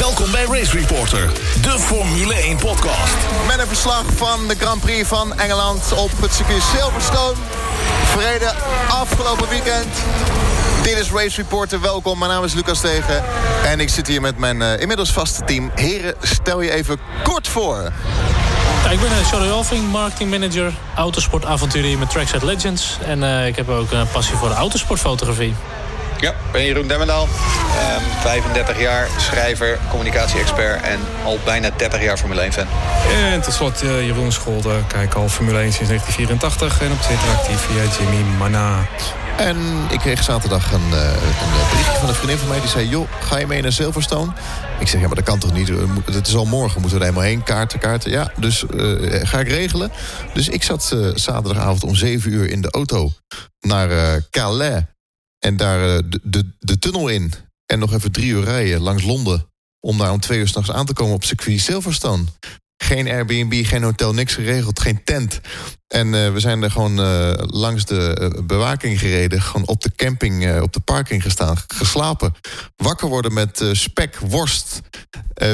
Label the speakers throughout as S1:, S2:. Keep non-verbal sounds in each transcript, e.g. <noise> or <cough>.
S1: Welkom bij Race Reporter, de Formule 1 podcast.
S2: Met een verslag van de Grand Prix van Engeland op het circuit Silverstone. Verreden afgelopen weekend. Dit is Race Reporter, welkom. Mijn naam is Lucas Tegen. En ik zit hier met mijn uh, inmiddels vaste team. Heren, stel je even kort voor.
S3: Ja, ik ben uh, Charlie Alving, marketing manager, autosportavonturier met Trackside Legends. En uh, ik heb ook een passie voor de autosportfotografie.
S4: Ja, ik ben Jeroen Demmendaal. Um, 35 jaar, schrijver, communicatie-expert en al bijna 30 jaar Formule 1-fan.
S5: En tot slot uh, Jeroen Scholder. Kijk al Formule 1 sinds 1984 en op Twitter actief via Jimmy Manaat.
S2: En ik kreeg zaterdag een, uh, een berichtje van een vriendin van mij. Die zei, joh, ga je mee naar Silverstone? Ik zeg, ja, maar dat kan toch niet? Het is al morgen, moeten we er helemaal heen. Kaarten, kaarten. Ja, dus uh, ga ik regelen. Dus ik zat uh, zaterdagavond om 7 uur in de auto naar Calais. En daar de, de, de tunnel in. En nog even drie uur rijden langs Londen. Om daar om twee uur s'nachts aan te komen op circuit Silverstone. Geen Airbnb, geen hotel, niks geregeld, geen tent. En uh, we zijn er gewoon uh, langs de uh, bewaking gereden. Gewoon op de camping, op de parking gestaan, geslapen. Wakker worden met spek, worst,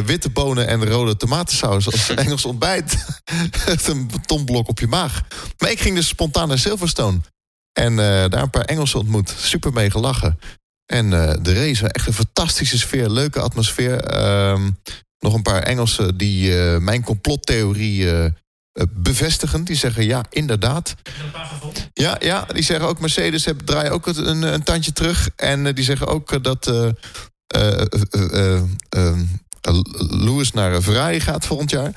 S2: witte bonen en rode tomatensaus. Als <laughs> Engels ontbijt. <laughs> een betonblok op je maag. Maar ik ging dus spontaan naar Silverstone. En daar een paar Engelsen ontmoet. Super mee gelachen. En de race, echt een fantastische sfeer, leuke atmosfeer. Ehm, nog een paar Engelsen die uh, mijn complottheorie bevestigen. Die zeggen ja, inderdaad. Ja, ja, die zeggen ook Mercedes heb, draai ook een, een tandje terug. En die zeggen ook dat Lewis naar Ferrari gaat volgend jaar.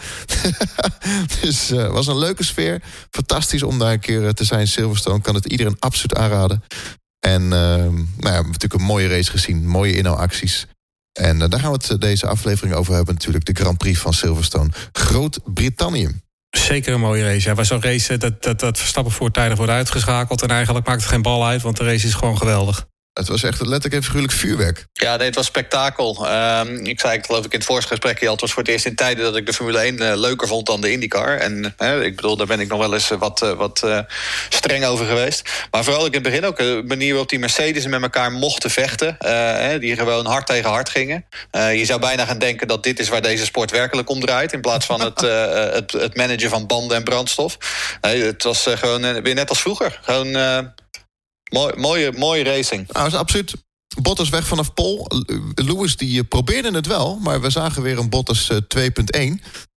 S2: <laughs> dus het was een leuke sfeer. Fantastisch om daar een keer te zijn. Silverstone kan het iedereen absoluut aanraden. En nou ja, natuurlijk een mooie race gezien. Mooie inhaalacties. En uh, daar gaan we het deze aflevering over hebben natuurlijk. De Grand Prix van Silverstone. Groot-Brittannië.
S5: Zeker een mooie race. Ja, bij zo'n race dat, dat, dat Verstappen voortijdig wordt uitgeschakeld. En eigenlijk maakt het geen bal uit, want de race is gewoon geweldig.
S2: Het was echt letterlijk en figuurlijk vuurwerk.
S4: Ja, nee, het was spektakel. Um, ik zei, geloof ik in het voorgesprekje al... het was voor het eerst in tijden dat ik de Formule 1 uh, leuker vond dan de IndyCar. En uh, ik bedoel, daar ben ik nog wel eens wat, uh, wat streng over geweest. Maar vooral in het begin ook de manier waarop die Mercedes met elkaar mochten vechten. die gewoon hard tegen hard gingen. je zou bijna gaan denken dat dit is waar deze sport werkelijk om draait... in plaats van het, <laughs> het, het, managen van banden en brandstof. het was gewoon weer net als vroeger. Gewoon Mooi, mooie, mooie racing.
S2: Nou, is absoluut. Bottas weg vanaf Pol. Lewis die probeerde het wel, maar we zagen weer een Bottas 2.1.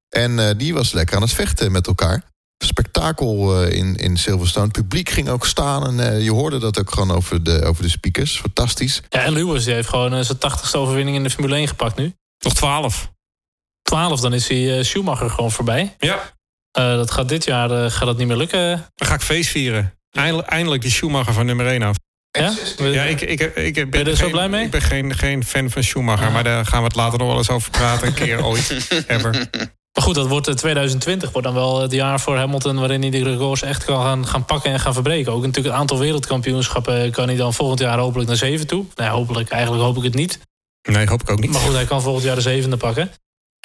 S2: En uh, die was lekker aan het vechten met elkaar. Spektakel uh, in, in Silverstone. Het publiek ging ook staan en uh, je hoorde dat ook gewoon over de, over de speakers. Fantastisch.
S3: Ja, en Lewis die heeft gewoon zijn 80ste overwinning in de Formule 1 gepakt nu.
S5: Nog 12.
S3: 12, dan is hij Schumacher gewoon voorbij.
S5: Ja.
S3: dat gaat dit jaar gaat dat niet meer lukken.
S5: Dan ga ik feest vieren. Eindelijk, eindelijk die Schumacher van nummer 1 af.
S3: Ja?
S5: Ja, ik, ik, ik, ik ben,
S3: je er
S5: geen,
S3: zo blij mee?
S5: Ik ben geen, geen fan van Schumacher, ah. maar daar gaan we het later nog wel eens over praten. Een keer ooit, <laughs> ever.
S3: Maar goed, dat wordt 2020 wordt dan wel het jaar voor Hamilton... waarin hij de records echt kan gaan, gaan pakken en gaan verbreken. Ook natuurlijk het aantal wereldkampioenschappen... kan hij dan volgend jaar hopelijk naar zeven toe. Nee, hopelijk, eigenlijk hoop ik het niet.
S5: Nee, hoop ik ook niet.
S3: Maar goed, hij kan volgend jaar de zevende pakken.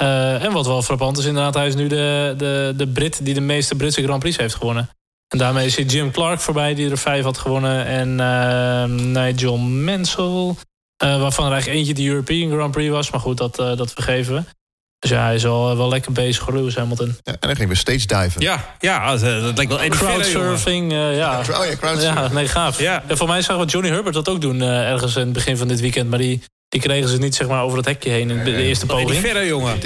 S3: Uh, en wat wel frappant is inderdaad... hij is nu de, de, de Brit die de meeste Britse Grand Prix heeft gewonnen. En daarmee is Jim Clark voorbij, die er vijf had gewonnen. En uh, Nigel Mansell, uh, waarvan er eigenlijk eentje de European Grand Prix was. Maar goed, dat, uh, dat vergeven we. Dus ja, hij is al wel lekker bezig Lewis Hamilton.
S2: Ja, en dan ging we stage diven.
S5: Ja, ja dat lijkt wel
S3: Eddie Crowdsurfing, uh, ja.
S2: Oh ja, crowdsurfing.
S3: Ja, nee, gaaf.
S5: Ja.
S3: En voor mij zagen we Johnny Herbert dat ook doen ergens in het begin van dit weekend. Maar die, die kregen ze niet zeg maar, over het hekje heen in de eerste poging.
S5: Die verder, jongen.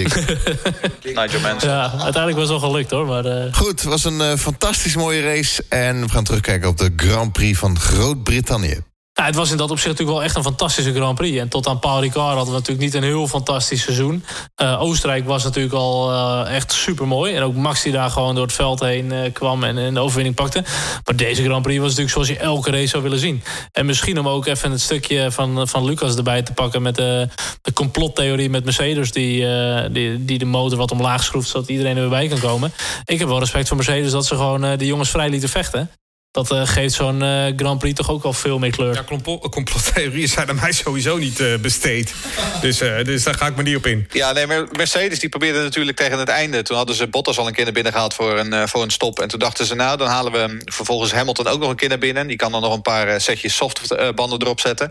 S4: Nigel Mansell.
S3: Ja, uiteindelijk was het wel gelukt, hoor. Maar, uh...
S2: Goed, het was een uh, fantastisch mooie race. En we gaan terugkijken op de Grand Prix van Groot-Brittannië.
S3: Ja, het was in dat opzicht natuurlijk wel echt een fantastische Grand Prix. En tot aan Paul Ricard hadden we natuurlijk niet een heel fantastisch seizoen. Uh, Oostenrijk was natuurlijk al uh, echt super mooi. En ook Max die daar gewoon door het veld heen uh, kwam en, en de overwinning pakte. Maar deze Grand Prix was natuurlijk zoals je elke race zou willen zien. En misschien om ook even het stukje van, van Lucas erbij te pakken... met de, de complottheorie met Mercedes... Die, die, die de motor wat omlaag schroeft... zodat iedereen er weer bij kan komen. Ik heb wel respect voor Mercedes dat ze gewoon de jongens vrij lieten vechten. Dat uh, geeft zo'n uh, Grand Prix toch ook wel veel meer kleur.
S5: Ja, complottheorieën zijn aan mij sowieso niet uh, besteed. dus, dus daar ga ik me niet op in.
S4: Ja, nee, maar Mercedes die probeerde natuurlijk tegen het einde. Toen hadden ze Bottas al een keer naar binnen gehaald voor een, voor een stop. En toen dachten ze, nou, dan halen we vervolgens Hamilton ook nog een keer naar binnen. Die kan dan nog een paar setjes softbanden erop zetten.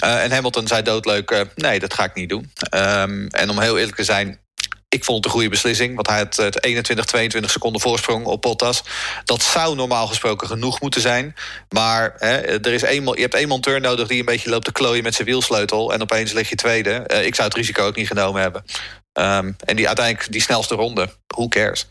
S4: en Hamilton zei doodleuk, nee, dat ga ik niet doen. Um, en om heel eerlijk te zijn, ik vond het een goede beslissing, want hij had het 21, 22 seconden voorsprong op Bottas. Dat zou normaal gesproken genoeg moeten zijn. Maar hè, er is eenmaal, je hebt één monteur nodig die een beetje loopt te klooien met zijn wielsleutel. En opeens lig je tweede. Uh, ik zou het risico ook niet genomen hebben. Um, en die uiteindelijk die snelste ronde. Who cares?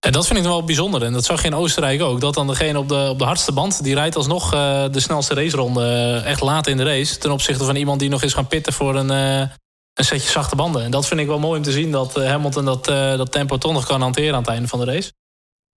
S3: En dat vind ik wel bijzonder. En dat zag je in Oostenrijk ook. Dat dan degene op de, op de hardste band... die rijdt alsnog uh, de snelste raceronde uh, echt laat in de race. Ten opzichte van iemand die nog is gaan pitten voor een, een setje zachte banden. En dat vind ik wel mooi om te zien dat eh, Hamilton dat, uh, dat tempo toch nog kan hanteren aan het einde van de race.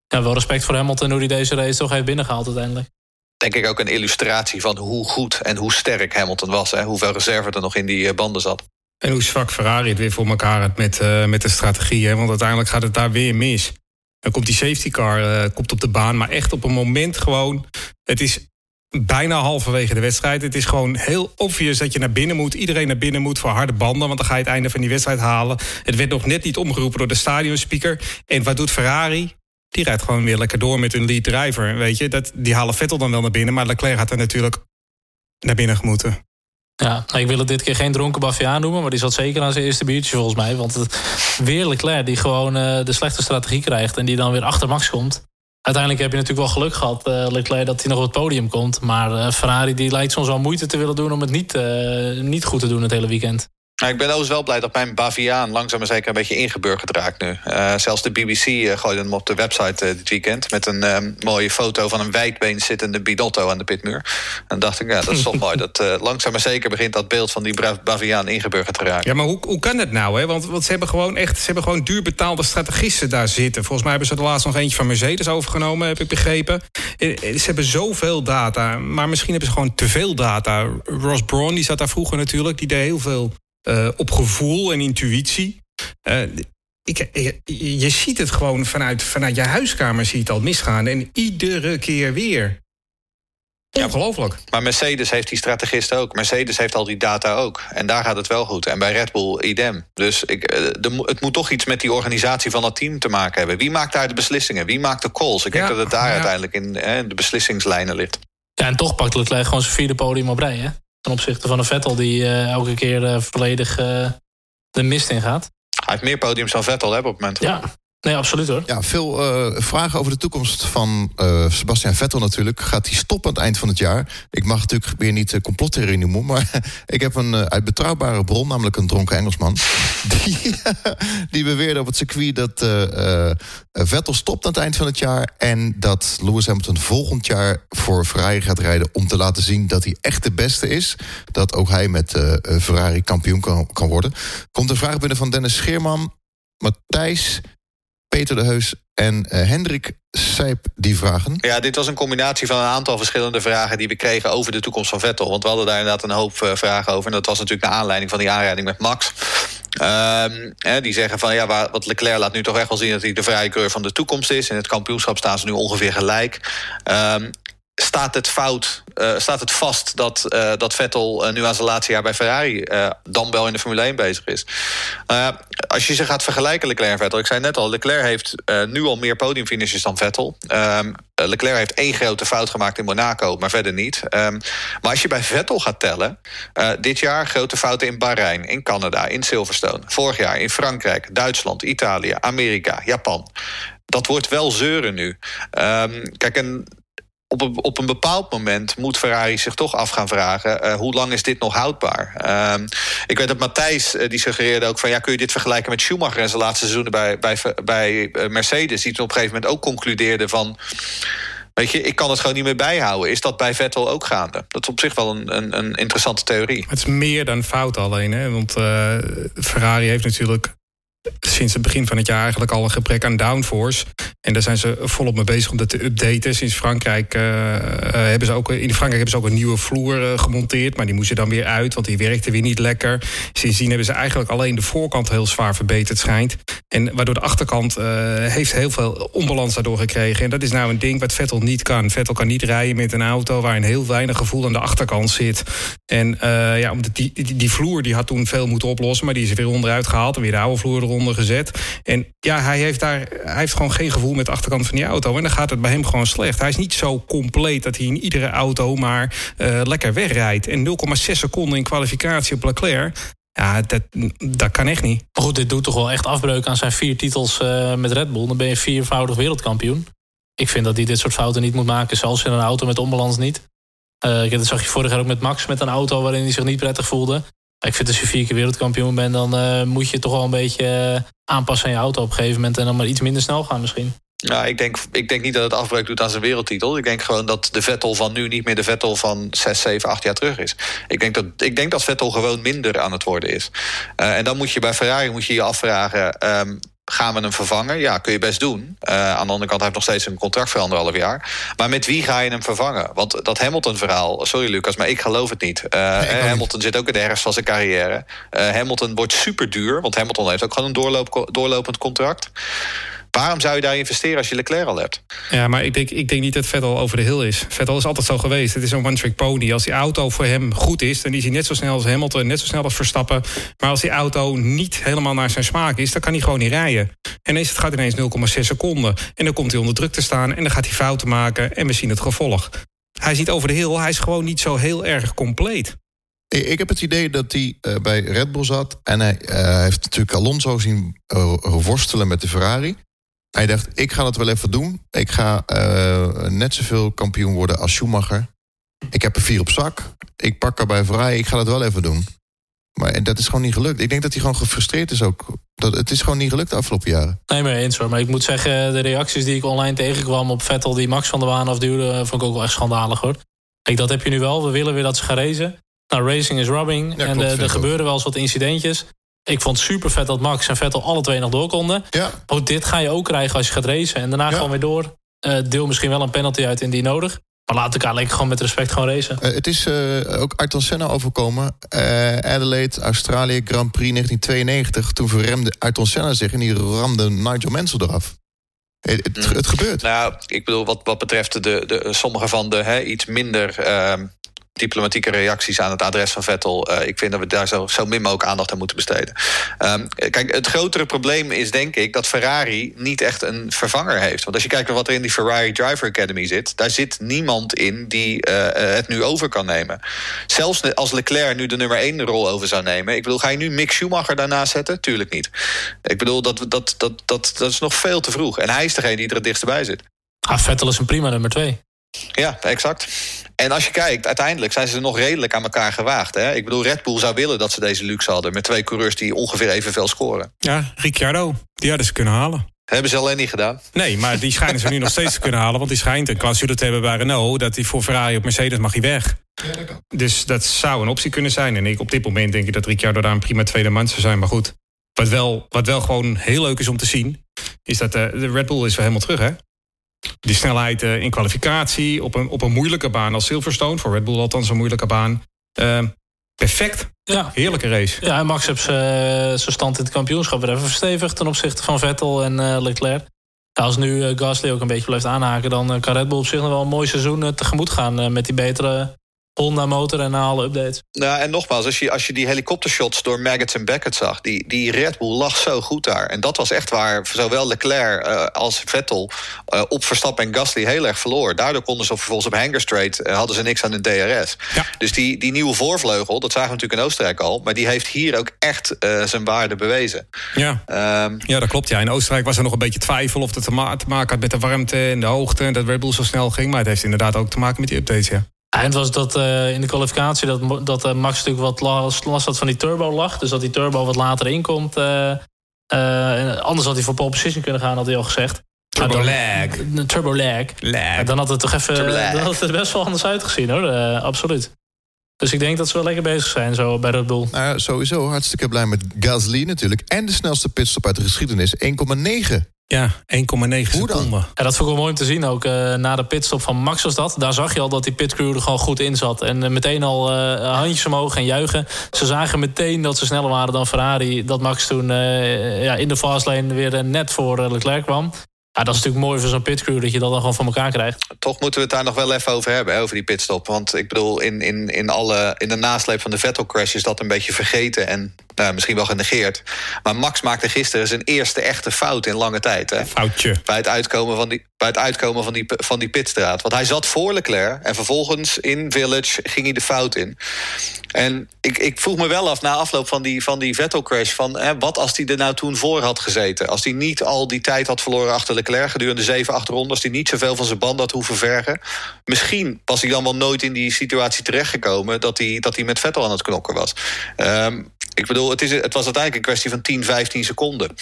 S3: Ja, wel respect voor Hamilton hoe hij deze race toch heeft binnengehaald uiteindelijk.
S4: Denk ik ook een illustratie van hoe goed en hoe sterk Hamilton was. Hè? Hoeveel reserve er nog in die eh, banden zat.
S5: En hoe zwak Ferrari het weer voor elkaar had met, uh, met de strategie. Hè? Want uiteindelijk gaat het daar weer mis. Dan komt die safety car uh, komt op de baan. Maar echt op een moment gewoon... Het is bijna halverwege de wedstrijd. Het is gewoon heel obvious dat je naar binnen moet. Iedereen naar binnen moet voor harde banden, want dan ga je het einde van die wedstrijd halen. Het werd nog net niet omgeroepen door de stadionspeaker. En wat doet Ferrari? Die rijdt gewoon weer lekker door met hun lead driver. Weet je, dat, die halen Vettel dan wel naar binnen, maar Leclerc had er natuurlijk naar binnen moeten.
S3: Ja, nou, ik wil het dit keer geen dronken Baviaan noemen... maar die zat zeker aan zijn eerste biertje volgens mij. Want weer Leclerc die gewoon uh, de slechte strategie krijgt... en die dan weer achter Max komt uiteindelijk heb je natuurlijk wel geluk gehad, uh, Leclerc, dat hij nog op het podium komt. Maar uh, Ferrari die lijkt soms wel moeite te willen doen om het niet, uh, niet goed te doen het hele weekend.
S4: Nou, ik ben overigens wel blij dat mijn Baviaan langzaam maar zeker een beetje ingeburgerd raakt nu. Uh, zelfs de BBC uh, gooide hem op de website uh, dit weekend... met een mooie foto van een wijdbeen zittende Binotto aan de pitmuur. En dacht ik, ja, dat is toch <laughs> mooi. Dat langzaam maar zeker begint dat beeld van die Baviaan ingeburgerd te raken.
S5: Ja, maar hoe, hoe kan het nou? Hè? Want, want ze hebben gewoon echt ze hebben gewoon duurbetaalde strategisten daar zitten. Volgens mij hebben ze er laatst nog eentje van Mercedes overgenomen, heb ik begrepen. Ze hebben zoveel data, maar misschien hebben ze gewoon te veel data. Ross Braun, die zat daar vroeger natuurlijk, die deed heel veel uh, op gevoel en intuïtie. Uh, ik, je ziet het gewoon vanuit, vanuit je huiskamer zie je het al misgaan. En iedere keer weer. Ja, ongelooflijk.
S4: Maar Mercedes heeft die strategist ook. Mercedes heeft al die data ook. En daar gaat het wel goed. En bij Red Bull idem. Dus ik, eh, de, het moet toch iets met die organisatie van dat team te maken hebben. Wie maakt daar de beslissingen? Wie maakt de calls? Ik denk dat het daar ja. uiteindelijk in de beslissingslijnen ligt.
S3: Ja, en toch pakt Leclerc gewoon zijn vierde podium op rij, hè? Ten opzichte van een Vettel die uh, elke keer uh, volledig uh, de mist in gaat.
S4: Hij heeft meer podiums dan Vettel hè, op het moment.
S3: Ja, Nee, absoluut hoor.
S2: Ja, veel uh, vragen over de toekomst van uh, Sebastian Vettel natuurlijk. Gaat hij stoppen aan het eind van het jaar? Ik mag natuurlijk weer niet uh, complottheorie noemen... maar <laughs> ik heb een uit betrouwbare bron, namelijk een dronken Engelsman... <laughs> die, <laughs> die beweerde op het circuit dat Vettel stopt aan het eind van het jaar... en dat Lewis Hamilton volgend jaar voor Ferrari gaat rijden... om te laten zien dat hij echt de beste is. Dat ook hij met Ferrari kampioen kan, kan worden. Komt een vraag binnen van Dennis Scheerman... Matthijs, Peter de Heus en uh, Hendrik Sijp die vragen.
S4: Ja, dit was een combinatie van een aantal verschillende vragen... die we kregen over de toekomst van Vettel. Want we hadden daar inderdaad een hoop uh, vragen over. En dat was natuurlijk naar aanleiding van die aanrijding met Max. Uh, hè, die zeggen van, ja, wat Leclerc laat nu toch echt wel zien... dat hij de vrije keur van de toekomst is. In het kampioenschap staan ze nu ongeveer gelijk. Ehm, staat het fout, uh, staat het vast dat, uh, dat Vettel uh, nu aan zijn laatste jaar bij Ferrari dan wel in de Formule 1 bezig is. als je ze gaat vergelijken, Leclerc en Vettel, ik zei net al, Leclerc heeft nu al meer podiumfinishes dan Vettel. Um, Leclerc heeft één grote fout gemaakt in Monaco, maar verder niet. Um, maar als je bij Vettel gaat tellen, dit jaar grote fouten in Bahrein, in Canada, in Silverstone. Vorig jaar in Frankrijk, Duitsland, Italië, Amerika, Japan. Dat wordt wel zeuren nu. Um, kijk, en op een, op een bepaald moment moet Ferrari zich toch af gaan vragen... Uh, hoe lang is dit nog houdbaar? Uh, ik weet dat Matthijs, uh, die suggereerde ook van... ja, kun je dit vergelijken met Schumacher en zijn laatste seizoenen bij, bij, bij eh, Mercedes... die toen op een gegeven moment ook concludeerde van... Weet je, ik kan het gewoon niet meer bijhouden. Is dat bij Vettel ook gaande? Dat is op zich wel een, een, een interessante theorie.
S5: Het is meer dan fout alleen. Hè? Want Ferrari heeft natuurlijk sinds het begin van het jaar eigenlijk al een gebrek aan downforce. En daar zijn ze volop mee bezig om dat te updaten. Sinds Frankrijk, uh, hebben ze ook, in Frankrijk hebben ze ook een nieuwe vloer gemonteerd. Maar die moest er dan weer uit, want die werkte weer niet lekker. Sindsdien hebben ze eigenlijk alleen de voorkant heel zwaar verbeterd, schijnt. En waardoor de achterkant heeft heel veel onbalans daardoor gekregen. En dat is nou een ding wat Vettel niet kan. Vettel kan niet rijden met een auto waarin heel weinig gevoel aan de achterkant zit. En ja, die, die, die vloer die had toen veel moeten oplossen, maar die is er weer onderuit gehaald en weer de oude vloer eronder gezet. En ja, hij heeft, daar, hij heeft gewoon geen gevoel met de achterkant van die auto. En dan gaat het bij hem gewoon slecht. Hij is niet zo compleet dat hij in iedere auto maar uh, lekker wegrijdt. En 0,6 seconden in kwalificatie op Leclerc. Ja, dat, dat kan echt niet.
S3: Maar goed, dit doet toch wel echt afbreuk aan zijn vier titels uh, met Red Bull. Dan ben je viervoudig wereldkampioen. Ik vind dat hij dit soort fouten niet moet maken, zelfs in een auto met onbalans niet. Uh, dat zag je vorig jaar ook met Max met een auto waarin hij zich niet prettig voelde. Ik vind als je vier keer wereldkampioen bent, dan uh, moet je toch wel een beetje uh, aanpassen aan je auto op een gegeven moment. En dan maar iets minder snel gaan misschien.
S4: Ja, ik denk, ik denk niet dat het afbreuk doet aan zijn wereldtitel. Ik denk gewoon dat de Vettel van nu niet meer de Vettel van 6, 7, 8 jaar terug is. Ik denk dat, ik denk dat Vettel gewoon minder aan het worden is. Uh, en dan moet je bij Ferrari moet je, je afvragen... Um, Gaan we hem vervangen? Ja, kun je best doen. Uh, aan de andere kant, hij heeft nog steeds een contract voor anderhalf jaar. Maar met wie ga je hem vervangen? Want dat Hamilton-verhaal, sorry Lucas, maar ik geloof het niet. Uh, nee, Hamilton zit ook in de herfst van zijn carrière. Uh, Hamilton wordt super duur, want Hamilton heeft ook gewoon een doorloop, doorlopend contract. Waarom zou je daar investeren als je Leclerc al hebt?
S5: Ja, maar ik denk, ik denk niet dat Vettel over de hill is. Vettel is altijd zo geweest. Het is een one-trick pony. Als die auto voor hem goed is, dan is hij net zo snel als Hamilton, net zo snel als Verstappen. Maar als die auto niet helemaal naar zijn smaak is, dan kan hij gewoon niet rijden. En ineens het gaat ineens 0,6 seconden. En dan komt hij onder druk te staan en dan gaat hij fouten maken en we zien het gevolg. Hij ziet over de hill, hij is gewoon niet zo heel erg compleet.
S2: Ik heb het idee dat hij uh, bij Red Bull zat. En hij uh, heeft natuurlijk Alonso zien uh, worstelen met de Ferrari. Hij dacht, ik ga het wel even doen. Ik ga uh, net zoveel kampioen worden als Schumacher. Ik heb er vier op zak. Ik pak er bij vrij. Ik ga het wel even doen. Maar dat is gewoon niet gelukt. Ik denk dat hij gewoon gefrustreerd is ook. Dat, het is gewoon niet gelukt de afgelopen jaren.
S3: Nee, maar eens hoor. Maar ik moet zeggen, de reacties die ik online tegenkwam op Vettel... die Max van der Waan afduwde, vond ik ook wel echt schandalig hoor. Kijk, dat heb je nu wel. We willen weer dat ze gaan racen. Nou, racing is rubbing. Ja, en klopt, er gebeuren wel eens wat incidentjes. Ik vond het super vet dat Max en Vettel alle twee nog door konden.
S2: Ja.
S3: Ook dit ga je ook krijgen als je gaat racen. En daarna ja. gewoon weer door. Uh, deel misschien wel een penalty uit indien nodig. Maar laat elkaar lekker gewoon met respect gewoon racen.
S2: Uh, het is uh, ook Ayrton Senna overkomen. Adelaide, Australië, Grand Prix 1992. Toen verremde Ayrton Senna zich en die ramde Nigel Mansell eraf. Het, het, het, gebeurt.
S4: Nou, ik bedoel, wat, wat betreft de, de, sommige van de hè, iets minder ehm, diplomatieke reacties aan het adres van Vettel. Uh, ik vind dat we daar zo, zo min mogelijk aandacht aan moeten besteden. Um, kijk, het grotere probleem is denk ik dat Ferrari niet echt een vervanger heeft. Want als je kijkt naar wat er in die Ferrari Driver Academy zit, daar zit niemand in die uh, het nu over kan nemen. Zelfs als Leclerc nu de nummer 1 rol over zou nemen. Ik bedoel, ga je nu Mick Schumacher daarnaast zetten? Tuurlijk niet. Ik bedoel, dat, dat, dat, dat, dat is nog veel te vroeg. En hij is degene die er het dichtst bij zit.
S3: Ah, Vettel is een prima nummer 2.
S4: Ja, exact. En als je kijkt, uiteindelijk zijn ze nog redelijk aan elkaar gewaagd. Hè? Ik bedoel, Red Bull zou willen dat ze deze luxe hadden... met twee coureurs die ongeveer evenveel scoren.
S5: Ja, Ricciardo, die hadden ze kunnen halen.
S4: Hebben ze alleen niet gedaan.
S5: Nee, maar die schijnen ze nu nog steeds te kunnen halen. Want die schijnt een clausule te hebben bij Renault... dat hij voor Ferrari op Mercedes mag hij weg. Ja, dat kan. Dus dat zou een optie kunnen zijn. En ik, op dit moment denk ik dat Ricciardo daar een prima tweede man zou zijn. Maar goed, wat wel, wat wel gewoon heel leuk is om te zien... is dat uh, de Red Bull is wel helemaal terug, hè? Die snelheid uh, in kwalificatie op een, op een moeilijke baan als Silverstone. Voor Red Bull althans een moeilijke baan. Uh, perfect. Ja. Heerlijke race.
S3: Ja, en Max heeft zijn stand in het kampioenschap weer even verstevigd... ten opzichte van Vettel en uh, Leclerc. Als nu Gasly ook een beetje blijft aanhaken... dan kan Red Bull op zich nog wel een mooi seizoen tegemoet gaan... met die betere Honda motor en alle updates.
S4: Nou, en nogmaals, als je, als je die helikoptershots door Maggots en Beckett zag... Die, die Red Bull lag zo goed daar. En dat was echt waar zowel Leclerc uh, als Vettel... Uh, op Verstappen en Gasly heel erg verloor. Daardoor konden ze vervolgens op Hanger Straight... Uh, hadden ze niks aan de DRS. Ja. Dus die, die nieuwe voorvleugel, dat zagen we natuurlijk in Oostenrijk al... maar die heeft hier ook echt zijn waarde bewezen.
S5: Ja. Um, ja, dat klopt. Ja. In Oostenrijk was er nog een beetje twijfel... of het te, ma te maken had met de warmte en de hoogte... en dat Red Bull zo snel ging. Maar het heeft inderdaad ook te maken met die updates, ja.
S3: Ja, het was dat uh, in de kwalificatie dat, dat uh, Max natuurlijk wat last, last had van die turbo lag. Dus dat die turbo wat later inkomt. Uh, anders had hij voor pole position kunnen gaan, had hij al gezegd.
S5: Turbo lag.
S3: Turbo lag.
S5: lag.
S3: dan had het toch even dan had het best wel anders uitgezien hoor. absoluut. Dus ik denk dat ze wel lekker bezig zijn zo bij Red Bull.
S2: Nou ja, sowieso hartstikke blij met Gasly natuurlijk. En de snelste pitstop uit de geschiedenis, 1,9.
S5: Ja, 1,9 seconden.
S3: Ja, dat vond ik wel mooi om te zien ook. Uh, na de pitstop van Max was dat. Daar zag je al dat die pitcrew er gewoon goed in zat. En uh, meteen al uh, handjes omhoog en juichen. Ze zagen meteen dat ze sneller waren dan Ferrari. Dat Max toen ja, in de fastlane weer net voor Leclerc kwam. Ja, dat is natuurlijk mooi voor zo'n pitcrew dat je dat dan gewoon van elkaar krijgt.
S4: Toch moeten we het daar nog wel even over hebben, over die pitstop. Want ik bedoel, in, in, in, alle, in de nasleep van de Vettel crash is dat een beetje vergeten en nou, misschien wel genegeerd. Maar Max maakte gisteren zijn eerste echte fout in lange tijd. Hè?
S5: Foutje.
S4: Bij het uitkomen van die, bij het uitkomen van die, van die pitstraat. Want hij zat voor Leclerc en vervolgens in Village ging hij de fout in. En ik, ik vroeg me wel af na afloop van die, van die Vettel-crash... van hè, wat als hij er nou toen voor had gezeten? Als hij niet al die tijd had verloren achter Leclerc... gedurende zeven, acht ronden... als hij niet zoveel van zijn band had hoeven vergen... misschien was hij dan wel nooit in die situatie terechtgekomen... dat hij, dat hij met Vettel aan het knokken was. Um, ik bedoel, het, is, het was uiteindelijk een kwestie van 10, 15 seconden.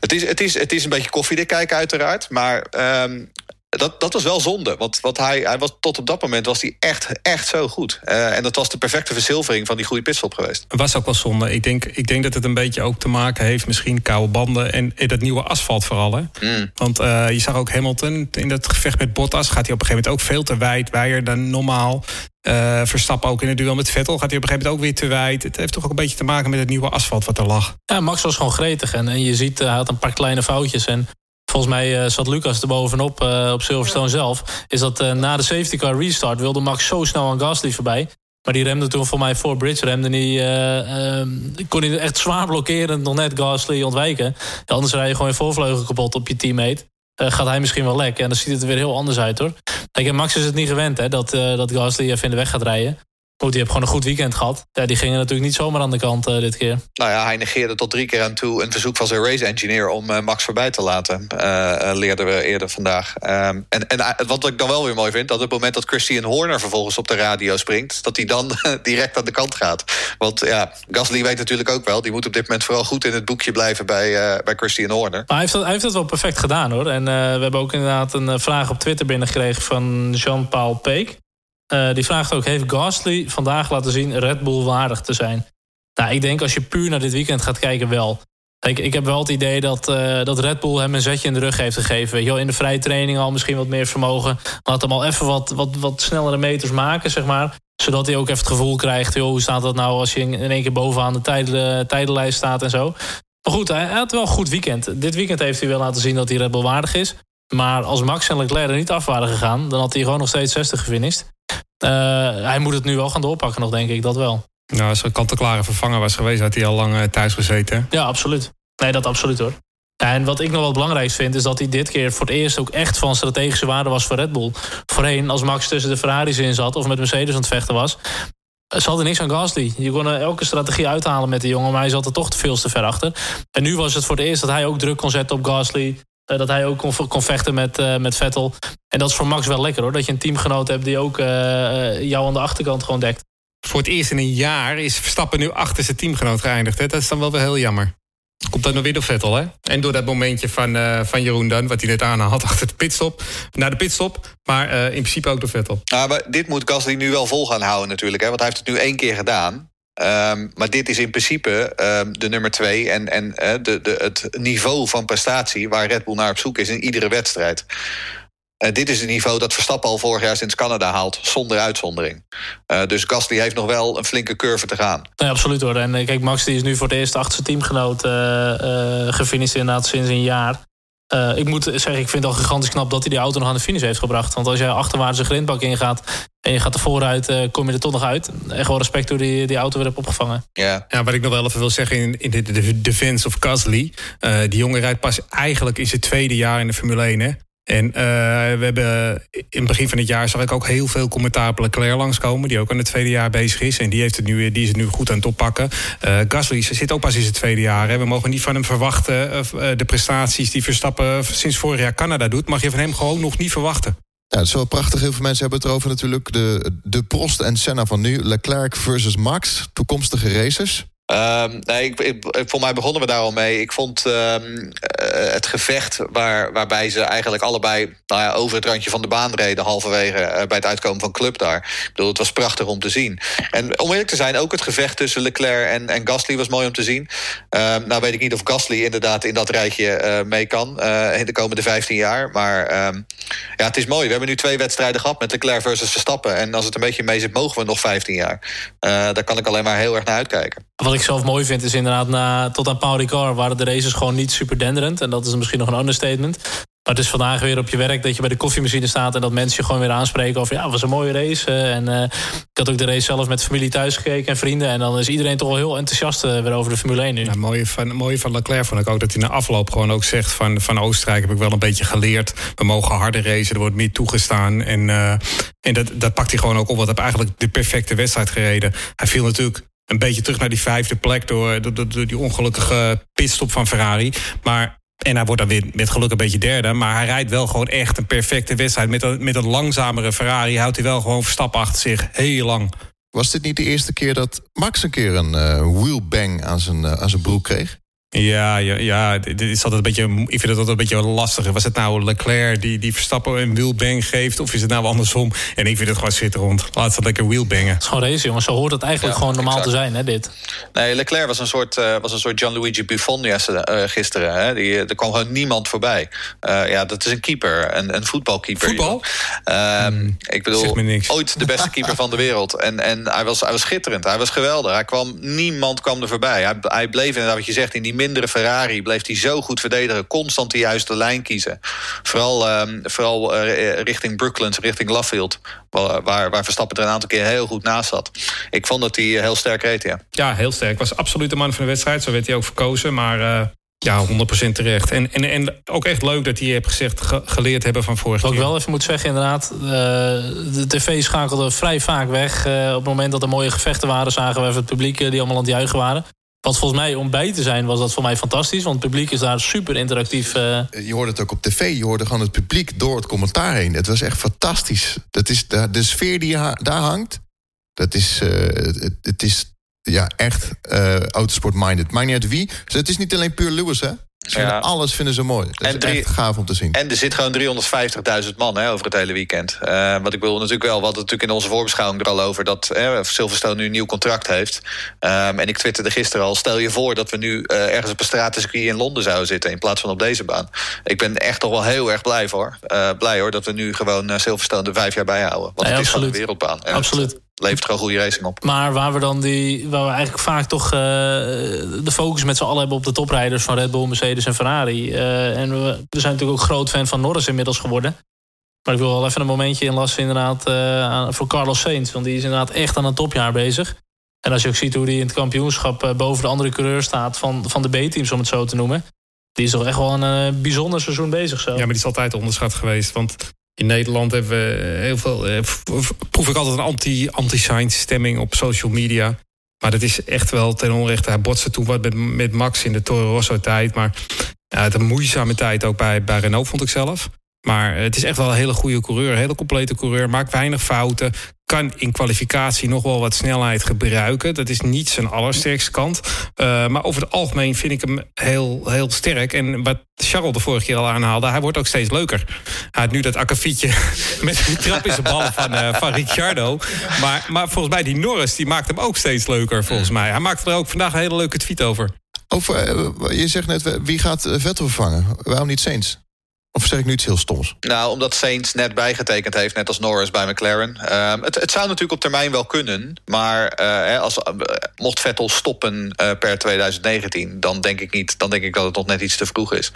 S4: Het is, het is, het is een beetje koffiedik kijken uiteraard. Maar um, dat, dat was wel zonde. Want, want hij, hij was, tot op dat moment was hij echt, echt zo goed. Uh, en dat was de perfecte verzilvering van die goede pitstop geweest.
S5: Het was ook wel zonde. Ik denk, ik denk dat het een beetje ook te maken heeft... misschien koude banden en, en dat nieuwe asfalt vooral. Hè? Mm. Want uh, je zag ook Hamilton in dat gevecht met Bottas... gaat hij op een gegeven moment ook veel te wijd, wijer dan normaal. Uh, Verstappen ook in het duel met Vettel gaat hij op een gegeven moment ook weer te wijd. Het heeft toch ook een beetje te maken met het nieuwe asfalt wat er lag.
S3: Ja, Max was gewoon gretig en, en je ziet, hij had een paar kleine foutjes... en Volgens mij uh, zat Lucas er bovenop uh, op Silverstone zelf. Is dat uh, na de safety car restart wilde Max zo snel aan Gasly voorbij. Maar die remde toen voor mij voor Bridge remde. Die ehm, kon hij echt zwaar blokkerend nog net Gasly ontwijken. Ja, anders rij je gewoon je voorvleugel kapot op je teammate. gaat hij misschien wel lek. En dan ziet het er weer heel anders uit hoor. Kijk, Max is het niet gewend hè, dat, dat Gasly even in de weg gaat rijden. Goed, die heeft gewoon een goed weekend gehad. Ja, die gingen natuurlijk niet zomaar aan de kant uh, dit keer.
S4: Nou ja, hij negeerde tot drie keer aan toe een verzoek van zijn race engineer om uh, Max voorbij te laten. Uh, leerden we eerder vandaag. Um, en, en wat ik dan wel weer mooi vind, dat op het moment dat Christian Horner vervolgens op de radio springt, dat hij dan <laughs> direct aan de kant gaat. Want ja, Gasly weet natuurlijk ook wel, die moet op dit moment vooral goed in het boekje blijven bij, bij Christian Horner.
S3: Maar hij heeft, dat, hij heeft dat wel perfect gedaan hoor. En we hebben ook inderdaad een vraag op Twitter binnengekregen van Jean-Paul Peek. Uh, die vraagt ook: Heeft Gasly vandaag laten zien Red Bull waardig te zijn? Nou, ik denk als je puur naar dit weekend gaat kijken, wel. Ik, ik heb wel het idee dat, uh, dat Red Bull hem een zetje in de rug heeft gegeven. Weet in de vrije training al misschien wat meer vermogen. Laat hem al even wat, wat, wat snellere meters maken, zeg maar. Zodat hij ook even het gevoel krijgt: joh, hoe staat dat nou als je in, in één keer bovenaan de tijden, tijdenlijst staat en zo. Maar goed, hij, hij had wel een goed weekend. Dit weekend heeft hij wel laten zien dat hij Red Bull waardig is. Maar als Max en Leclerc er niet af waren gegaan, dan had hij gewoon nog steeds 60 gefinished. Uh, hij moet het nu wel gaan doorpakken nog, denk ik, dat wel.
S5: Nou, als er kant-en-klare vervanger was geweest, had hij al lang uh, thuis gezeten.
S3: Ja, absoluut. Nee, dat absoluut hoor. En wat ik nog wel het belangrijkste vind, is dat hij dit keer voor het eerst ook echt van strategische waarde was voor Red Bull. Voorheen, als Max tussen de Ferraris in zat of met Mercedes aan het vechten was, ze hadden niks aan Gasly. Je kon elke strategie uithalen met de jongen, maar hij zat er toch veel te ver achter. En nu was het voor het eerst dat hij ook druk kon zetten op Gasly. Uh, dat hij ook kon, kon vechten met, uh, met Vettel. En dat is voor Max wel lekker hoor. Dat je een teamgenoot hebt die ook uh, jou aan de achterkant gewoon dekt.
S5: Voor het eerst in een jaar is Verstappen nu achter zijn teamgenoot geëindigd. Hè? Dat is dan wel weer heel jammer. Komt dat nog weer door Vettel, hè? En door dat momentje van, uh, van Jeroen Dan, wat hij net aan had achter de pitstop. Naar de pitstop, maar uh, in principe ook door Vettel.
S4: Ja, maar dit moet Gasly nu wel vol gaan houden natuurlijk. Hè? Want hij heeft het nu één keer gedaan. Um, maar dit is in principe um, de nummer twee en, en uh, de, de, het niveau van prestatie waar Red Bull naar op zoek is in iedere wedstrijd. Uh, dit is het niveau dat Verstappen al vorig jaar sinds Canada haalt, zonder uitzondering. Uh, dus Gasly heeft nog wel een flinke curve te gaan.
S3: Nee, absoluut hoor. En kijk, Max die is nu voor het eerst achter zijn teamgenoot gefinished inderdaad sinds een jaar. Uh, ik moet zeggen, ik vind het al gigantisch knap dat hij die auto nog aan de finish heeft gebracht. Want als jij achterwaarts een grindbak ingaat en je gaat er vooruit, uh, kom je er toch nog uit. En gewoon respect hoe die, die auto weer hebt opgevangen.
S4: Ja.
S5: ja, wat ik nog wel even wil zeggen in, in de, de defense of Gasly. Uh, die jongen rijdt pas eigenlijk in zijn tweede jaar in de Formule 1. Hè? En uh, we hebben in het begin van het jaar zag ik ook heel veel commentaar op Leclerc langskomen, die ook aan het tweede jaar bezig is. En die, heeft het nu, die is het nu goed aan het oppakken. Uh, Gasly zit ook pas in zijn tweede jaar. Hè. We mogen niet van hem verwachten uh, de prestaties die Verstappen sinds vorig jaar Canada doet, mag je van hem gewoon nog niet verwachten.
S2: Ja, het is wel prachtig. Heel veel mensen hebben het erover natuurlijk. De, de Prost en Senna van nu. Leclerc versus Max. Toekomstige racers.
S4: Um, nee, voor mij begonnen we daar al mee. Ik vond um, het gevecht waar, waarbij ze eigenlijk allebei nou over het randje van de baan reden, halverwege uh, bij het uitkomen van Club daar. Ik bedoel, het was prachtig om te zien. En om eerlijk te zijn, ook het gevecht tussen Leclerc en, en Gasly was mooi om te zien. Um, nou weet ik niet of Gasly inderdaad in dat rijtje uh, mee kan in de komende 15 jaar. Maar ja, het is mooi. We hebben nu twee wedstrijden gehad met Leclerc versus Verstappen. En als het een beetje mee zit, mogen we nog 15 jaar. daar kan ik alleen maar heel erg naar uitkijken.
S3: Ik zelf mooi vind is inderdaad... Na, tot aan Paul Ricard waren de races gewoon niet super denderend. En dat is misschien nog een understatement. Maar het is vandaag weer op je werk dat je bij de koffiemachine staat... en dat mensen je gewoon weer aanspreken over... ja, het was een mooie race. En uh, ik had ook de race zelf met familie thuis gekeken en vrienden... en dan is iedereen toch wel heel enthousiast uh, weer over de Formule 1 nu.
S5: Ja, mooie, van, mooie van Leclerc vond ik ook dat hij na afloop gewoon ook zegt... van, van Oostenrijk heb ik wel een beetje geleerd. We mogen harder racen, er wordt meer toegestaan. En, en dat, dat pakt hij gewoon ook op. Want hij eigenlijk de perfecte wedstrijd gereden. Hij viel natuurlijk een beetje terug naar die vijfde plek door, die ongelukkige pitstop van Ferrari. Maar en hij wordt dan weer met geluk een beetje derde. Maar hij rijdt wel gewoon echt een perfecte wedstrijd. Met een, met een langzamere Ferrari houdt hij wel gewoon Verstappen achter zich. Heel lang.
S2: Was dit niet de eerste keer dat Max een keer een uh, wheelbang aan zijn, uh, aan zijn broek kreeg?
S5: Ja, ja, ja dit is altijd een beetje, ik vind het altijd een beetje lastig. Was het nou Leclerc die, die Verstappen een wheelbang geeft... of is het nou andersom? En ik vind het gewoon schitterend. Laat ze lekker wheelbangen. Het
S3: is gewoon race, jongens. Zo hoort het eigenlijk ja, gewoon normaal exact. te zijn, hè, dit.
S4: Nee, Leclerc was een soort, uh, was een soort Gianluigi Buffon uh, gisteren. Hè? Die, er kwam gewoon niemand voorbij. Uh, ja, dat is een keeper, een, een voetbalkeeper.
S5: Voetbal?
S4: Hmm, ik bedoel, ooit de beste keeper van de wereld. En, en hij, was, hij was schitterend, hij was geweldig. Hij kwam, niemand kwam er voorbij. Hij, hij bleef inderdaad, wat je zegt, in die mindere Ferrari bleef hij zo goed verdedigen. Constant de juiste lijn kiezen. Vooral, um, vooral uh, richting Brooklands, richting Laffield. Waar, waar Verstappen er een aantal keer heel goed naast zat. Ik vond dat hij heel sterk reed, ja.
S5: Ja, heel sterk. Was absoluut de man van de wedstrijd. Zo werd hij ook verkozen. Maar uh, ja, 100% terecht. En, en, en ook echt leuk dat hij heeft gezegd ge, geleerd hebben van vorig jaar.
S3: Wat ik wel even moet zeggen, inderdaad. Uh, de tv schakelde vrij vaak weg. Uh, op het moment dat er mooie gevechten waren, zagen we even het publiek die allemaal aan het juichen waren. Wat volgens mij om bij te zijn was dat voor mij fantastisch. Want het publiek is daar super interactief. Uh...
S2: Je hoorde het ook op tv. Je hoorde gewoon het publiek door het commentaar heen. Het was echt fantastisch. Dat is de, sfeer die daar hangt. Dat is, uh, het, het, is ja, echt uh, autosport-minded. Maakt niet uit wie. Het is niet alleen puur Lewis, hè? Ja. Alles vinden ze mooi. Dat en is echt gaaf om te zien.
S4: En er zit gewoon 350.000 man hè, over het hele weekend. Uh, wat ik wil natuurlijk wel, we hadden natuurlijk in onze voorbeschouwing er al over... dat uh, Silverstone nu een nieuw contract heeft. Um, en ik twitterde gisteren al, stel je voor dat we nu uh, ergens op een stratencircuit in Londen zouden zitten... in plaats van op deze baan. Ik ben echt toch wel heel erg blij voor. blij hoor, dat we nu gewoon Silverstone er vijf jaar bij houden. Want het
S3: is
S4: gewoon een wereldbaan.
S3: Absoluut
S4: levert gewoon goede racing op.
S3: Maar waar we dan die, waar we eigenlijk vaak toch uh, de focus met z'n allen hebben op de toprijders van Red Bull, Mercedes en Ferrari. Uh, en we, we, zijn natuurlijk ook groot fan van Norris inmiddels geworden. Maar ik wil wel even een momentje inlassen inderdaad uh, voor Carlos Sainz. Want die is inderdaad echt aan een topjaar bezig. En als je ook ziet hoe die in het kampioenschap boven de andere coureur staat van, van de B-teams, om het zo te noemen. Die is toch echt wel een bijzonder seizoen bezig zo.
S5: Ja, maar die is altijd onderschat geweest. Want in Nederland hebben we heel veel. Eh, proef ik altijd een anti, anti-science stemming op social media. Maar dat is echt wel ten onrechte. Hij botste toen wat met, met Max in de Toro Rosso tijd. Maar het een moeizame tijd ook bij, bij Renault, vond ik zelf. Maar het is echt wel een hele goede coureur. Een hele complete coureur. Maakt weinig fouten. Kan in kwalificatie nog wel wat snelheid gebruiken. Dat is niet zijn allersterkste kant. Uh, maar over het algemeen vind ik hem heel, heel sterk. En wat Charles de vorige keer al aanhaalde, hij wordt ook steeds leuker. Hij had nu dat akkefietje <laughs> met die trap in zijn ballen van, uh, van Ricciardo. Maar, maar volgens mij die Norris, die maakt hem ook steeds leuker volgens mij. Hij maakt er ook vandaag een hele leuke tweet over.
S2: Over, uh, je zegt net, wie gaat Vettel vervangen? Waarom niet Saints? Of zeg ik nu iets heel stoms?
S4: Nou, omdat Saints net bijgetekend heeft, net als Norris bij McLaren. Uh, het, het, zou natuurlijk op termijn wel kunnen. Maar uh, als, uh, mocht Vettel stoppen eh, per 2019... Dan denk, ik niet, dan denk ik dat het nog net iets te vroeg is.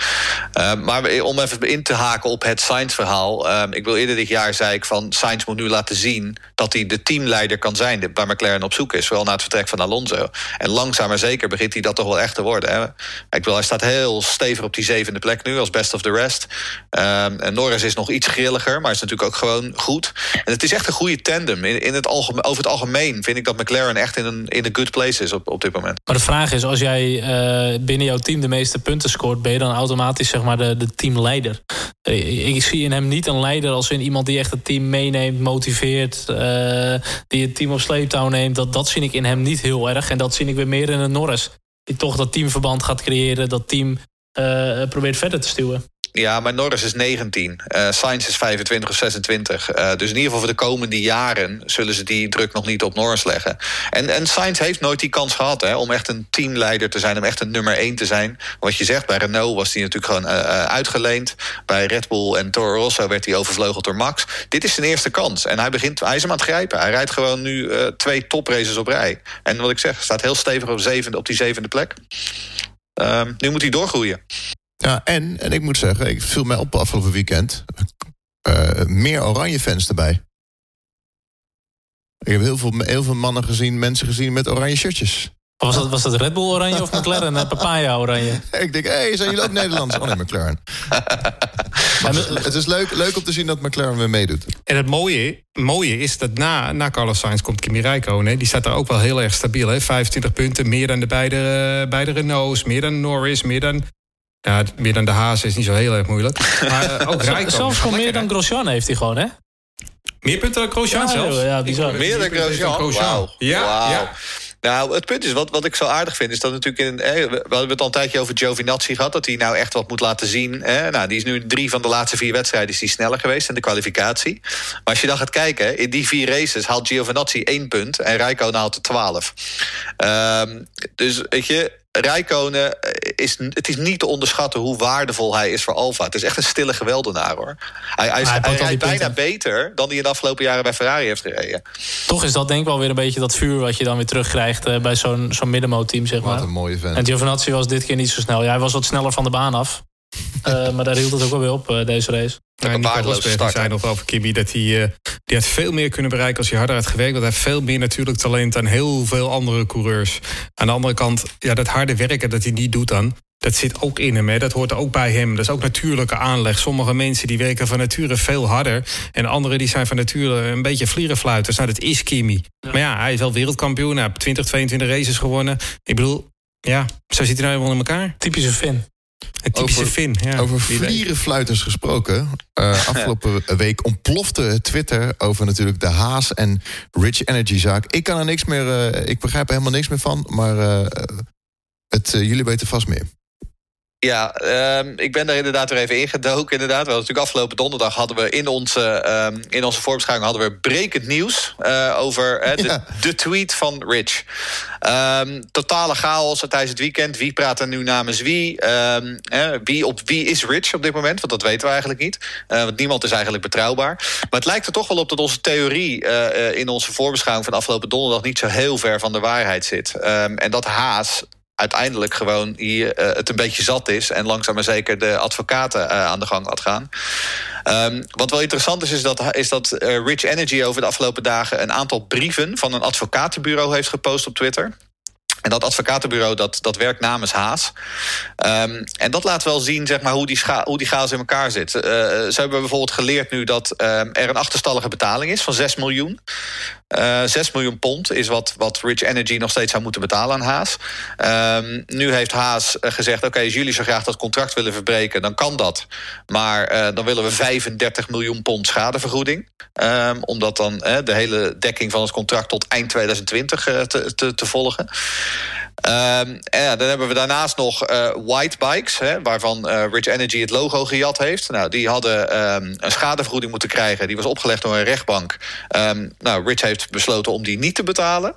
S4: Ehm, maar om even in te haken op het Sainz-verhaal... Ehm, ik wil eerder dit jaar zei ik van... Sainz moet nu laten zien dat hij de teamleider kan zijn... waar McLaren op zoek is, vooral na het vertrek van Alonso. En langzaam maar zeker begint hij dat toch wel echt te worden. Hè? Ik hij staat heel stevig op die zevende plek nu, als best of the rest... Um, en Norris is nog iets grilliger, maar is natuurlijk ook gewoon goed. En het is echt een goede tandem. In, in het algemeen, over het algemeen vind ik dat McLaren echt in een, in een good place is op, op dit moment.
S3: Maar de vraag is, als jij uh, binnen jouw team de meeste punten scoort... ben je dan automatisch zeg maar, de, de teamleider? Uh, ik zie in hem niet een leider als in iemand die echt het team meeneemt, motiveert... Uh, die het team op sleeptouw neemt. Dat, dat zie ik in hem niet heel erg. En dat zie ik weer meer in een Norris. Die toch dat teamverband gaat creëren, dat team probeert verder te stuwen.
S4: Ja, maar Norris is 19. Uh, Sainz is 25 of 26. Uh, dus in ieder geval voor de komende jaren... zullen ze die druk nog niet op Norris leggen. En, en Sainz heeft nooit die kans gehad hè, om echt een teamleider te zijn... om echt een nummer 1 te zijn. Wat je zegt, bij Renault was hij natuurlijk gewoon uh, uitgeleend. Bij Red Bull en Toro Rosso werd hij overvleugeld door Max. Dit is zijn eerste kans. En hij, begint, hij is hem aan het grijpen. Hij rijdt gewoon nu twee topraces op rij. En wat ik zeg, staat heel stevig op, zevende, op die zevende plek. Ehm, nu moet hij doorgroeien.
S2: Ja, en, en ik moet zeggen, ik viel mij op afgelopen weekend... Uh, meer oranje fans erbij. Ik heb heel veel, heel veel mannen gezien, mensen gezien met oranje shirtjes.
S3: Was dat, was dat Red Bull oranje of McLaren uh, papaya oranje? <laughs>
S2: ik denk, hé, hey, zijn jullie ook Nederlands? Oh nee, McLaren. <laughs> maar het is leuk, leuk om te zien dat McLaren weer meedoet.
S5: En het mooie, mooie is dat na, na Carlos Sainz komt Kimi Räikkönen. Die staat daar ook wel heel erg stabiel. Hè? 25 punten, meer dan de beide, beide Renaults, meer dan Norris, meer dan ja, meer dan de Haas is niet zo heel erg moeilijk. <laughs> Maar uh, ook.
S3: Zelfs gewoon meer dan Grosjean heeft hij gewoon, hè?
S5: Meer punten dan Grosjean ja, zelfs?
S3: Ja, bizar.
S4: Meer dan Grosjean? Wow. Ja, wow. ja. Nou, het punt is, wat, wat ik zo aardig vind... is dat natuurlijk in... Eh, we hebben het al een tijdje over Giovinazzi gehad... dat hij nou echt wat moet laten zien. Eh, nou, die is nu drie van de laatste vier wedstrijden... is die sneller geweest in de kwalificatie. Maar als je dan gaat kijken... in die vier races haalt Giovinazzi één punt... en Rijko haalt er twaalf. Um, dus weet je... Rijkonen is, het is niet te onderschatten hoe waardevol hij is voor Alfa. Het is echt een stille geweldenaar hoor. Hij, hij, hij, hij rijdt bijna beter dan hij in de afgelopen jaren bij Ferrari heeft gereden.
S3: Toch is dat denk ik wel weer een beetje dat vuur wat je dan weer terugkrijgt uh, bij zo'n zo'n middenmoot-team. Zeg maar.
S2: Wat een mooie vent.
S3: En Giovinazzi was dit keer niet zo snel. Ja, hij was wat sneller van de baan af. Uh, maar daar hield het ook wel weer op, uh, deze race.
S5: Ja, Nico Rosberg zei nog over Kimi dat hij, uh, die had veel meer kunnen bereiken als hij harder had gewerkt. Want hij heeft veel meer natuurlijk talent dan heel veel andere coureurs. Aan de andere kant, ja, dat harde werken dat hij niet doet dan. Dat zit ook in hem, hè. dat hoort ook bij hem. Dat is ook natuurlijke aanleg. Sommige mensen die werken van nature veel harder. En anderen die zijn van nature een beetje vlierenfluiters. Nou, dat is Kimi. Ja. Maar ja, hij is wel wereldkampioen. Hij heeft 20, 22 races gewonnen. Ik bedoel, ja, zo zit hij nou helemaal in elkaar.
S3: Typische Finn.
S5: Een typische
S2: over,
S5: Fin. Ja.
S2: Over vlierenfluiters gesproken. Uh, <laughs> afgelopen week ontplofte Twitter over natuurlijk de Haas en Rich Energy zaak. Ik kan er niks meer, uh, ik begrijp er helemaal niks meer van, maar uh, het, jullie weten vast meer.
S4: Ja, um, ik ben daar inderdaad weer even ingedoken. Inderdaad. We natuurlijk afgelopen donderdag hadden we in onze, um, in onze voorbeschouwing hadden we brekend nieuws uh, over uh, de, ja. de, tweet van Rich. Um, totale chaos tijdens het weekend. Wie praat er nu namens wie? Wie, op, wie is Rich op dit moment? Want dat weten we eigenlijk niet. Uh, want niemand is eigenlijk betrouwbaar. Maar het lijkt er toch wel op dat onze theorie in onze voorbeschouwing van afgelopen donderdag niet zo heel ver van de waarheid zit. en dat Haas uiteindelijk gewoon hier uh, het een beetje zat is... en langzaam maar zeker de advocaten uh, aan de gang had gaan. Um, wat wel interessant is, is dat, is dat uh, Rich Energy over de afgelopen dagen... een aantal brieven van een advocatenbureau heeft gepost op Twitter... En dat advocatenbureau dat, dat werkt namens Haas. Um, en dat laat wel zien zeg maar, hoe, die hoe die chaos in elkaar zit. Uh, ze hebben bijvoorbeeld geleerd nu dat uh, er een achterstallige betaling is van 6 miljoen. Uh, 6 miljoen pond is wat, wat Rich Energy nog steeds zou moeten betalen aan Haas. Um, nu heeft Haas eh, gezegd... oké, als jullie zo graag dat contract willen verbreken... dan kan dat. Maar uh, dan willen we 35 miljoen pond schadevergoeding. Um, omdat dan de hele dekking van het contract... tot eind 2020 te, te, te volgen. Ja, dan hebben we daarnaast nog uh, White Bikes, hè, waarvan uh, Rich Energy het logo gejat heeft. Nou, die hadden um, een schadevergoeding moeten krijgen. Die was opgelegd door een rechtbank. Um, nou, Rich heeft besloten om die niet te betalen.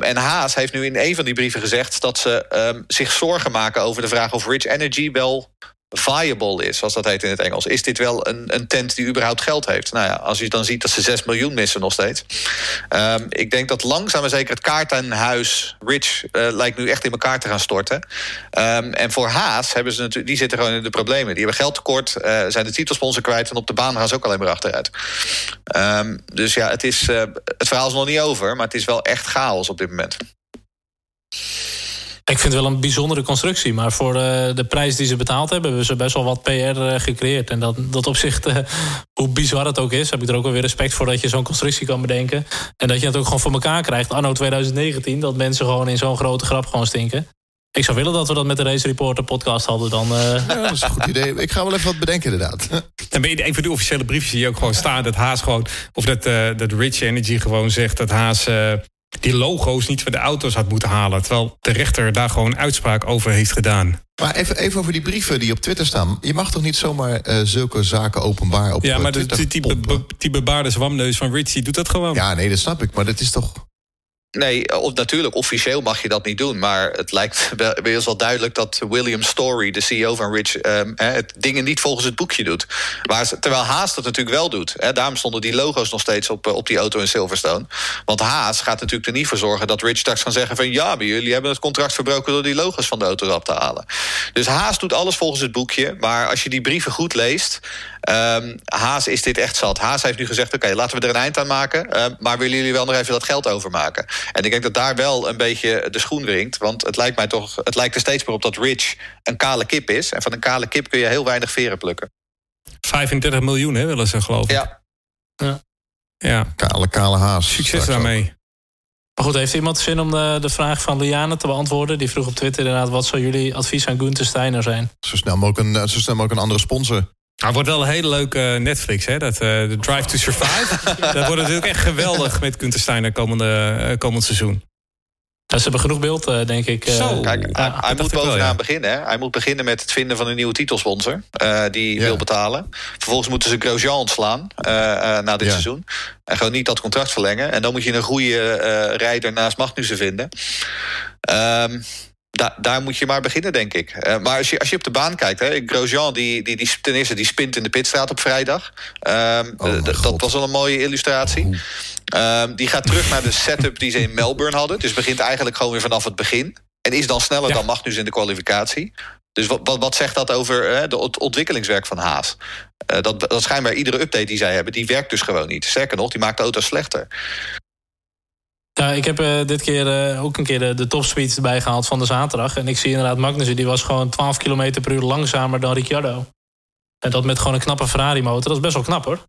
S4: en Haas heeft nu in een van die brieven gezegd... dat ze zich zorgen maken over de vraag of Rich Energy wel viable is, zoals dat heet in het Engels. Is dit wel een, een tent die überhaupt geld heeft? Nou ja, als je dan ziet dat ze 6 miljoen missen nog steeds. Um, ik denk dat langzaam maar zeker het kaartenhuis Rich uh, lijkt nu echt in elkaar te gaan storten. Um, en voor Haas hebben ze natuurlijk, die zitten gewoon in de problemen. Die hebben geldtekort, uh, zijn de titelsponsor kwijt... en op de baan gaan ze ook alleen maar achteruit. Um, dus ja, het, is, uh, het verhaal is nog niet over... maar het is wel echt chaos op dit moment.
S3: Ik vind het wel een bijzondere constructie. Maar voor uh, de prijs die ze betaald hebben... hebben ze best wel wat PR uh, gecreëerd. En dat, dat opzicht, uh, hoe bizar het ook is... heb ik er ook wel weer respect voor dat je zo'n constructie kan bedenken. En dat je het ook gewoon voor elkaar krijgt. Anno 2019, dat mensen gewoon in zo'n grote grap gewoon stinken. Ik zou willen dat we dat met de Race Reporter podcast hadden dan.
S2: Ja, dat is een goed idee. Ik ga wel even wat bedenken inderdaad.
S5: Dan ben je een van de officiële briefjes die ook gewoon staan... dat Haas gewoon... of dat, dat Rich Energy gewoon zegt dat Haas die logo's niet van de auto's had moeten halen. Terwijl de rechter daar gewoon uitspraak over heeft gedaan.
S2: Maar even, even over die brieven die op Twitter staan. Je mag toch niet zomaar uh, zulke zaken openbaar op
S5: Ja, maar
S2: Twitter
S5: die, die, be, die bebaarde zwamneus van Richie doet dat gewoon.
S2: Ja, nee, dat snap ik. Maar dat is toch...
S4: Nee, of, natuurlijk, officieel mag je dat niet doen. Maar het lijkt <laughs> wel, wel duidelijk dat William Story, de CEO van Rich... Het dingen niet volgens het boekje doet. Terwijl Haas dat natuurlijk wel doet. Daarom stonden die logo's nog steeds op, op die auto in Silverstone. Want Haas gaat natuurlijk er niet voor zorgen dat Rich straks kan zeggen... van ja, maar jullie hebben het contract verbroken... door die logo's van de auto af te halen. Dus Haas doet alles volgens het boekje. Maar als je die brieven goed leest... Um, Haas is dit echt zat. Haas heeft nu gezegd, oké, okay, laten we er een eind aan maken... Uh, maar willen jullie wel nog even dat geld overmaken? En ik denk dat daar wel een beetje de schoen wringt. Want het lijkt mij toch, het lijkt er steeds meer op dat Rich een kale kip is. En van een kale kip kun je heel weinig veren plukken.
S5: 35 miljoen, hè, willen ze geloof ik.
S4: Ja.
S3: ja.
S5: ja.
S2: Kale, kale haas.
S5: Succes daarmee.
S3: Maar goed, heeft iemand zin om de, de vraag van Liane te beantwoorden? Die vroeg op Twitter inderdaad... wat zou jullie advies aan Gunther Steiner zijn?
S2: Zo snel mogelijk een, zo snel mogelijk een andere sponsor.
S5: Nou, wordt wel een hele leuke Netflix, hè? Dat, uh, de Drive to Survive. <laughs> dat wordt natuurlijk echt geweldig met Gunther Steiner komende, uh, komend seizoen.
S3: Ja, ze hebben genoeg beeld, uh, denk ik.
S4: Zo, kijk, hij, hij moet bovenaan wel, ja. beginnen. Hè? Hij moet beginnen met het vinden van een nieuwe titelsponsor. Uh, die ja. wil betalen. Vervolgens moeten ze Grosjean ontslaan uh, na dit ja. seizoen. En gewoon niet dat contract verlengen. En dan moet je een goede rijder naast Magnussen vinden. Um, Da daar moet je maar beginnen, denk ik. Uh, maar als je, als je op de baan kijkt... Hè, Grosjean, die, die, die, ten eerste, die spint in de pitstraat op vrijdag. Um, oh dat was wel een mooie illustratie. Um, die gaat terug naar de setup die ze in Melbourne hadden. Dus begint eigenlijk gewoon weer vanaf het begin. En is dan sneller ja. dan Magnus in de kwalificatie. Dus wat, wat, wat zegt dat over het ontwikkelingswerk van Haas? Uh, dat, dat schijnbaar iedere update die zij hebben... die werkt dus gewoon niet. Sterker nog, die maakt de auto slechter.
S3: Ja, ik heb uh, dit keer uh, ook een keer de, de topspeed erbij gehaald van de zaterdag. En ik zie inderdaad Magnussen, die was gewoon 12 km per uur langzamer dan Ricciardo. En dat met gewoon een knappe Ferrari motor, dat is best wel knap hoor.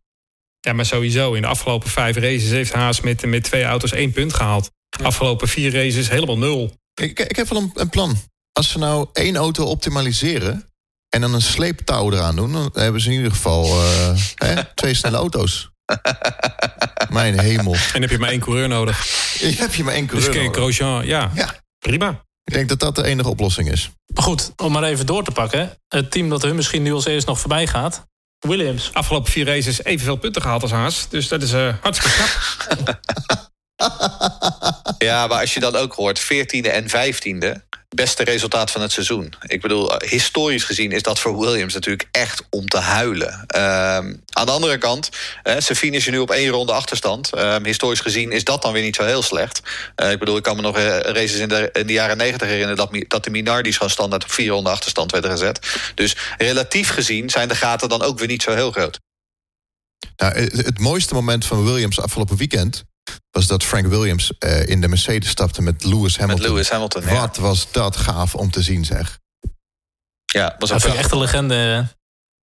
S5: Ja, maar sowieso. In de afgelopen vijf races heeft Haas met, met twee auto's één punt gehaald. Ja. Afgelopen vier races helemaal nul.
S2: Ik, ik heb wel een, een plan. Als ze nou één auto optimaliseren en dan een sleeptouw eraan doen... dan hebben ze in ieder geval uh, <laughs> hè, twee snelle auto's. <laughs> Mijn hemel.
S5: En heb je maar één coureur nodig.
S2: Je heb je maar één coureur
S5: dus
S2: nodig.
S5: Grosjean, ja.
S2: ja.
S5: Prima.
S2: Ik denk dat dat de enige oplossing is.
S3: Maar goed, om maar even door te pakken. Het team dat hun misschien nu als eerst nog voorbij gaat. Williams.
S5: Afgelopen vier races evenveel punten gehaald als Haas. Dus dat is uh, hartstikke knap. <laughs> <laughs>
S4: ja, maar als je dan ook hoort 14e en 15e beste resultaat van het seizoen. Ik bedoel, historisch gezien is dat voor Williams natuurlijk echt om te huilen. Um, aan de andere kant, uh, ze finishen nu op één ronde achterstand. Um, historisch gezien is dat dan weer niet zo heel slecht. Uh, ik bedoel, ik kan me nog races in de, in de jaren negentig herinneren... Dat, dat de Minardis gewoon standaard op vier ronde achterstand werden gezet. Dus relatief gezien zijn de gaten dan ook weer niet zo heel groot.
S2: Nou, het mooiste moment van Williams afgelopen weekend was dat Frank Williams uh, in de Mercedes stapte met Lewis Hamilton.
S4: Met Lewis Hamilton,
S2: ja. Wat was dat gaaf om te zien, zeg.
S4: Ja, was
S3: dat vind ik echt een legende.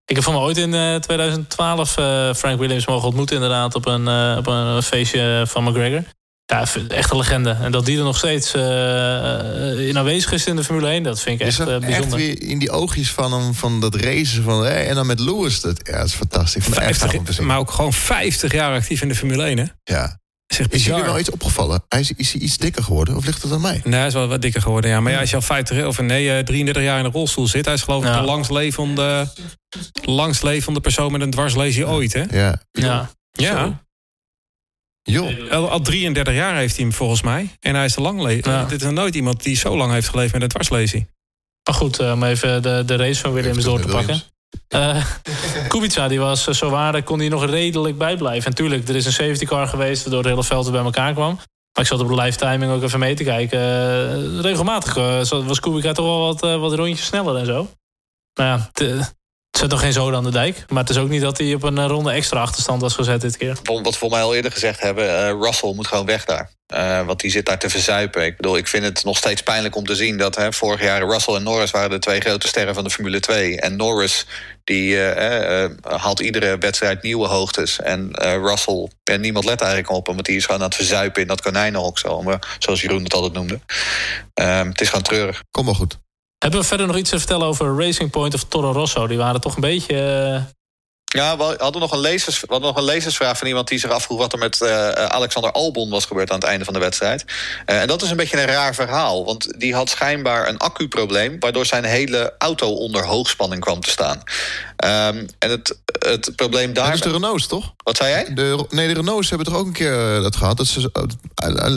S3: Ik heb van me ooit in uh, 2012 uh, Frank Williams mogen ontmoeten... inderdaad op een, uh, op een feestje van McGregor. Ja, echt een legende. En dat die er nog steeds in aanwezig is in de Formule 1... dat vind ik echt bijzonder.
S2: Echt weer in die oogjes van hem, van dat racen. Van, hey, en dan met Lewis. Dat, ja, dat is fantastisch.
S5: 50, maar ook gewoon 50 jaar actief in de Formule 1, hè?
S2: Ja.
S5: Zeg,
S2: is jullie wel iets opgevallen? Hij is, is hij iets dikker geworden of ligt het aan mij?
S5: Nee, hij is wel wat dikker geworden, ja. Maar ja, als je al 50 of nee, 33 jaar in een rolstoel zit... hij is geloof ik ja. de langstlevende, langstlevende persoon met een dwarslesie ooit, hè?
S2: Ja.
S3: Ja.
S5: Ja.
S2: Jo.
S5: Al, al 33 jaar heeft hij hem volgens mij. En hij is de lang ja. Dit is nooit iemand die zo lang heeft geleefd met een dwarslesie.
S3: Maar goed, om even de, de race van Williams door te pakken. Uh, <laughs> Kubica die was zo waar, kon hij nog redelijk bijblijven. En tuurlijk, er is een safety car geweest... waardoor het hele veld bij elkaar kwam. Maar ik zat op de live timing ook even mee te kijken. Uh, regelmatig was Kubica toch wel wat, wat rondjes sneller en zo. Nou ja, het zet nog geen zoden aan de dijk. Maar het is ook niet dat hij op een ronde extra achterstand was gezet dit keer.
S4: Wat we voor mij al eerder gezegd hebben, Russell moet gewoon weg daar. Uh, want die zit daar te verzuipen. Ik bedoel, ik vind het nog steeds pijnlijk om te zien dat hè, vorig jaar Russell en Norris waren de twee grote sterren van de Formule 2. En Norris die uh, uh, haalt iedere wedstrijd nieuwe hoogtes. En Russell, en niemand let eigenlijk op hem, want die is gewoon aan het verzuipen in dat konijnenhok, zoals Jeroen het altijd noemde. Ehm, het is gewoon treurig.
S2: Kom maar goed.
S3: Hebben we verder nog iets te vertellen over Racing Point of Toro Rosso? Die waren toch een beetje
S4: ja, we hadden nog een, lezers, we hadden nog een lezersvraag van iemand die zich afvroeg... wat er met uh, Alexander Albon was gebeurd aan het einde van de wedstrijd. Uh, en dat is een beetje een raar verhaal. Want die had schijnbaar een accuprobleem... waardoor zijn hele auto onder hoogspanning kwam te staan. Um, en het, het probleem daar... Dat
S2: is de Renaults, toch?
S4: Wat zei jij?
S2: De, nee, de Renaults hebben toch ook een keer dat gehad... dat ze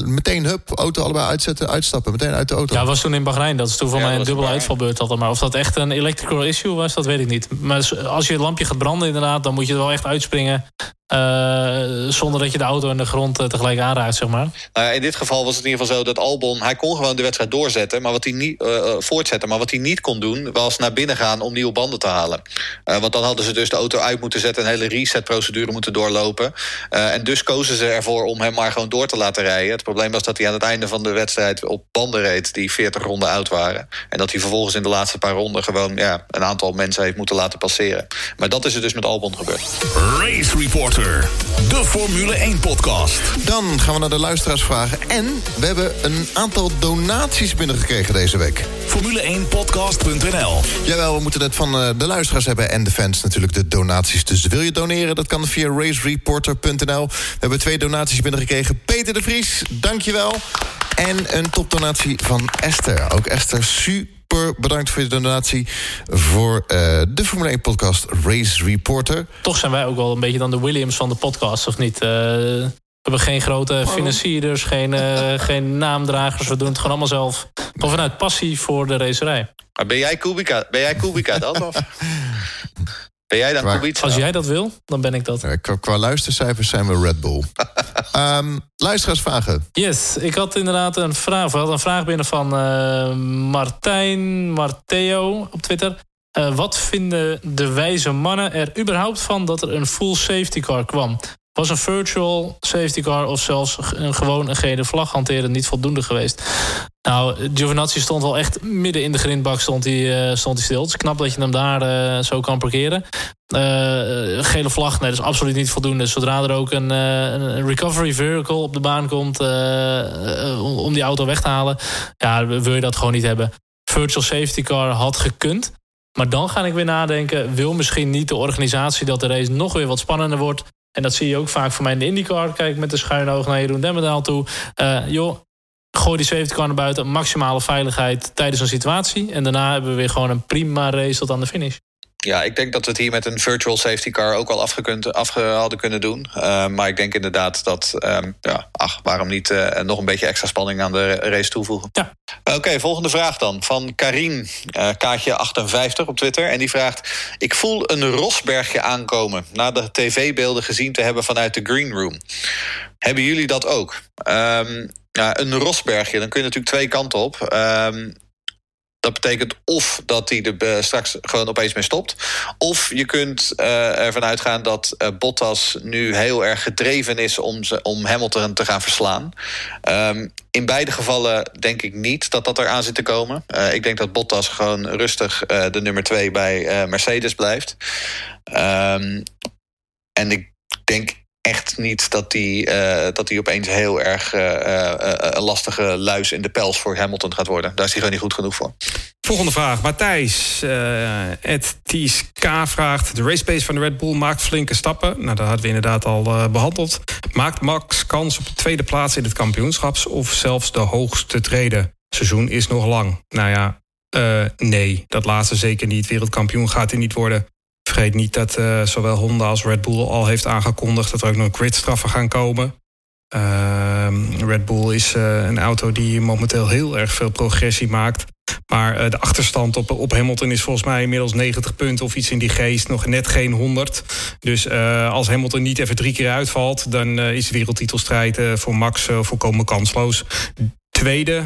S2: meteen, hup, auto allebei uitzetten, uitstappen. Meteen uit de auto.
S3: Ja, was toen in Bahrein. Dat is toen voor mij een dubbele uitvalbeurt hadden. Maar of dat echt een electrical issue was, dat weet ik niet. Maar als je het lampje gaat branden inderdaad dan moet je er wel echt uitspringen. Uh, zonder dat je de auto en de grond eh, tegelijk aanraakt, zeg maar.
S4: Uh, in dit geval was het in ieder geval zo dat Albon... hij kon gewoon de wedstrijd doorzetten, maar wat hij niet, uh, voortzetten... maar wat hij niet kon doen, was naar binnen gaan om nieuwe banden te halen. want dan hadden ze dus de auto uit moeten zetten... een hele reset-procedure moeten doorlopen. en dus kozen ze ervoor om hem maar gewoon door te laten rijden. Het probleem was dat hij aan het einde van de wedstrijd... op banden reed die 40 ronden oud waren. En dat hij vervolgens in de laatste paar ronden... gewoon ja, een aantal mensen heeft moeten laten passeren. Maar dat is er dus met Albon gebeurd.
S1: Race De Formule 1-podcast.
S2: Dan gaan we naar de luisteraarsvragen. En we hebben een aantal donaties binnengekregen deze week.
S1: Formule1podcast.nl
S2: Jawel, we moeten het van eh, de luisteraars hebben en de fans natuurlijk de donaties. Dus wil je doneren, dat kan via racereporter.nl. We hebben twee donaties binnengekregen. Peter de Vries, dankjewel. En een topdonatie van Esther. Ook Esther, super super bedankt voor je donatie voor uh, de Formule 1 podcast Race Reporter.
S3: Toch zijn wij ook wel een beetje dan de Williams van de podcast, of niet? Uh, we hebben geen grote financierders, geen, uh, <laughs> geen naamdragers. We doen het gewoon allemaal zelf. Of vanuit passie voor de racerij.
S4: Maar ben jij Kubica, ben jij Kubica dan? Of? <laughs> Ben jij dan?
S3: Als jij dat wil, dan ben ik dat.
S2: Qua, qua luistercijfers zijn we Red Bull. um, <laughs> luisteraarsvragen.
S3: Yes, ik had inderdaad een vraag. We hadden een vraag binnen van uh, Martijn Marteo op Twitter. Uh, wat vinden de wijze mannen er überhaupt van dat er een full safety car kwam? Was een virtual safety car of zelfs een, gewoon een gele vlag hanteren niet voldoende geweest? Nou, Giovinazzi stond wel echt midden in de grindbak stond hij, uh, stond hij stil. Het is knap dat je hem daar uh, zo kan parkeren. Uh, gele vlag, nee, dat is absoluut niet voldoende. Zodra er ook een, een recovery vehicle op de baan komt om die auto weg te halen, ja, wil je dat gewoon niet hebben. Virtual safety car had gekund. Maar dan ga ik weer nadenken, wil misschien niet de organisatie dat de race nog weer wat spannender wordt en dat zie je ook vaak voor mij in de IndyCar. Kijk met de schuine oog naar Jeroen Demmerdaal toe. Uh, joh, gooi die safety car naar buiten. Maximale veiligheid tijdens een situatie. En daarna hebben we weer gewoon een prima race tot aan de finish.
S4: Ja, ik denk dat we het hier met een virtual safety car ook al afgekund, afge hadden kunnen doen. Uh, maar ik denk inderdaad dat, um, ja, ach, waarom niet uh, nog een beetje extra spanning aan de race toevoegen.
S3: Ja.
S4: Oké, okay, volgende vraag dan. Van Karin, uh, kaartje 58 op Twitter. En die vraagt, ik voel een Rosbergje aankomen... na de tv-beelden gezien te hebben vanuit de green room. Hebben jullie dat ook? Um, ja, een Rosbergje, dan kun je natuurlijk twee kanten op... Um, dat betekent of dat hij er uh, straks gewoon opeens mee stopt. Of je kunt uh, ervan uitgaan dat uh, Bottas nu heel erg gedreven is om, ze, om Hamilton te gaan verslaan. Um, in beide gevallen denk ik niet dat dat eraan zit te komen. ik denk dat Bottas gewoon rustig de nummer twee bij Mercedes blijft. Um, en ik denk echt niet dat hij uh, dat opeens heel erg uh, een lastige luis in de pels voor Hamilton gaat worden. Daar is hij gewoon niet goed genoeg voor.
S5: Volgende vraag. Matthijs, Ed K vraagt... de racepace van de Red Bull maakt flinke stappen. Nou, dat hadden we inderdaad al behandeld. Maakt Max kans op de tweede plaats in het kampioenschaps... of zelfs de hoogste treden? Seizoen is nog lang. Nou ja, nee, dat laatste zeker niet. Wereldkampioen gaat hij niet worden. Vergeet niet dat uh, zowel Honda als Red Bull al heeft aangekondigd dat er ook nog gridstraffen gaan komen. Uh, Red Bull is uh, een auto die momenteel heel erg veel progressie maakt. Maar uh, de achterstand op, op Hamilton is volgens mij inmiddels 90 punten of iets in die geest. Nog net geen 100. Dus als Hamilton niet even drie keer uitvalt, dan is wereldtitelstrijd voor Max volkomen kansloos. Tweede,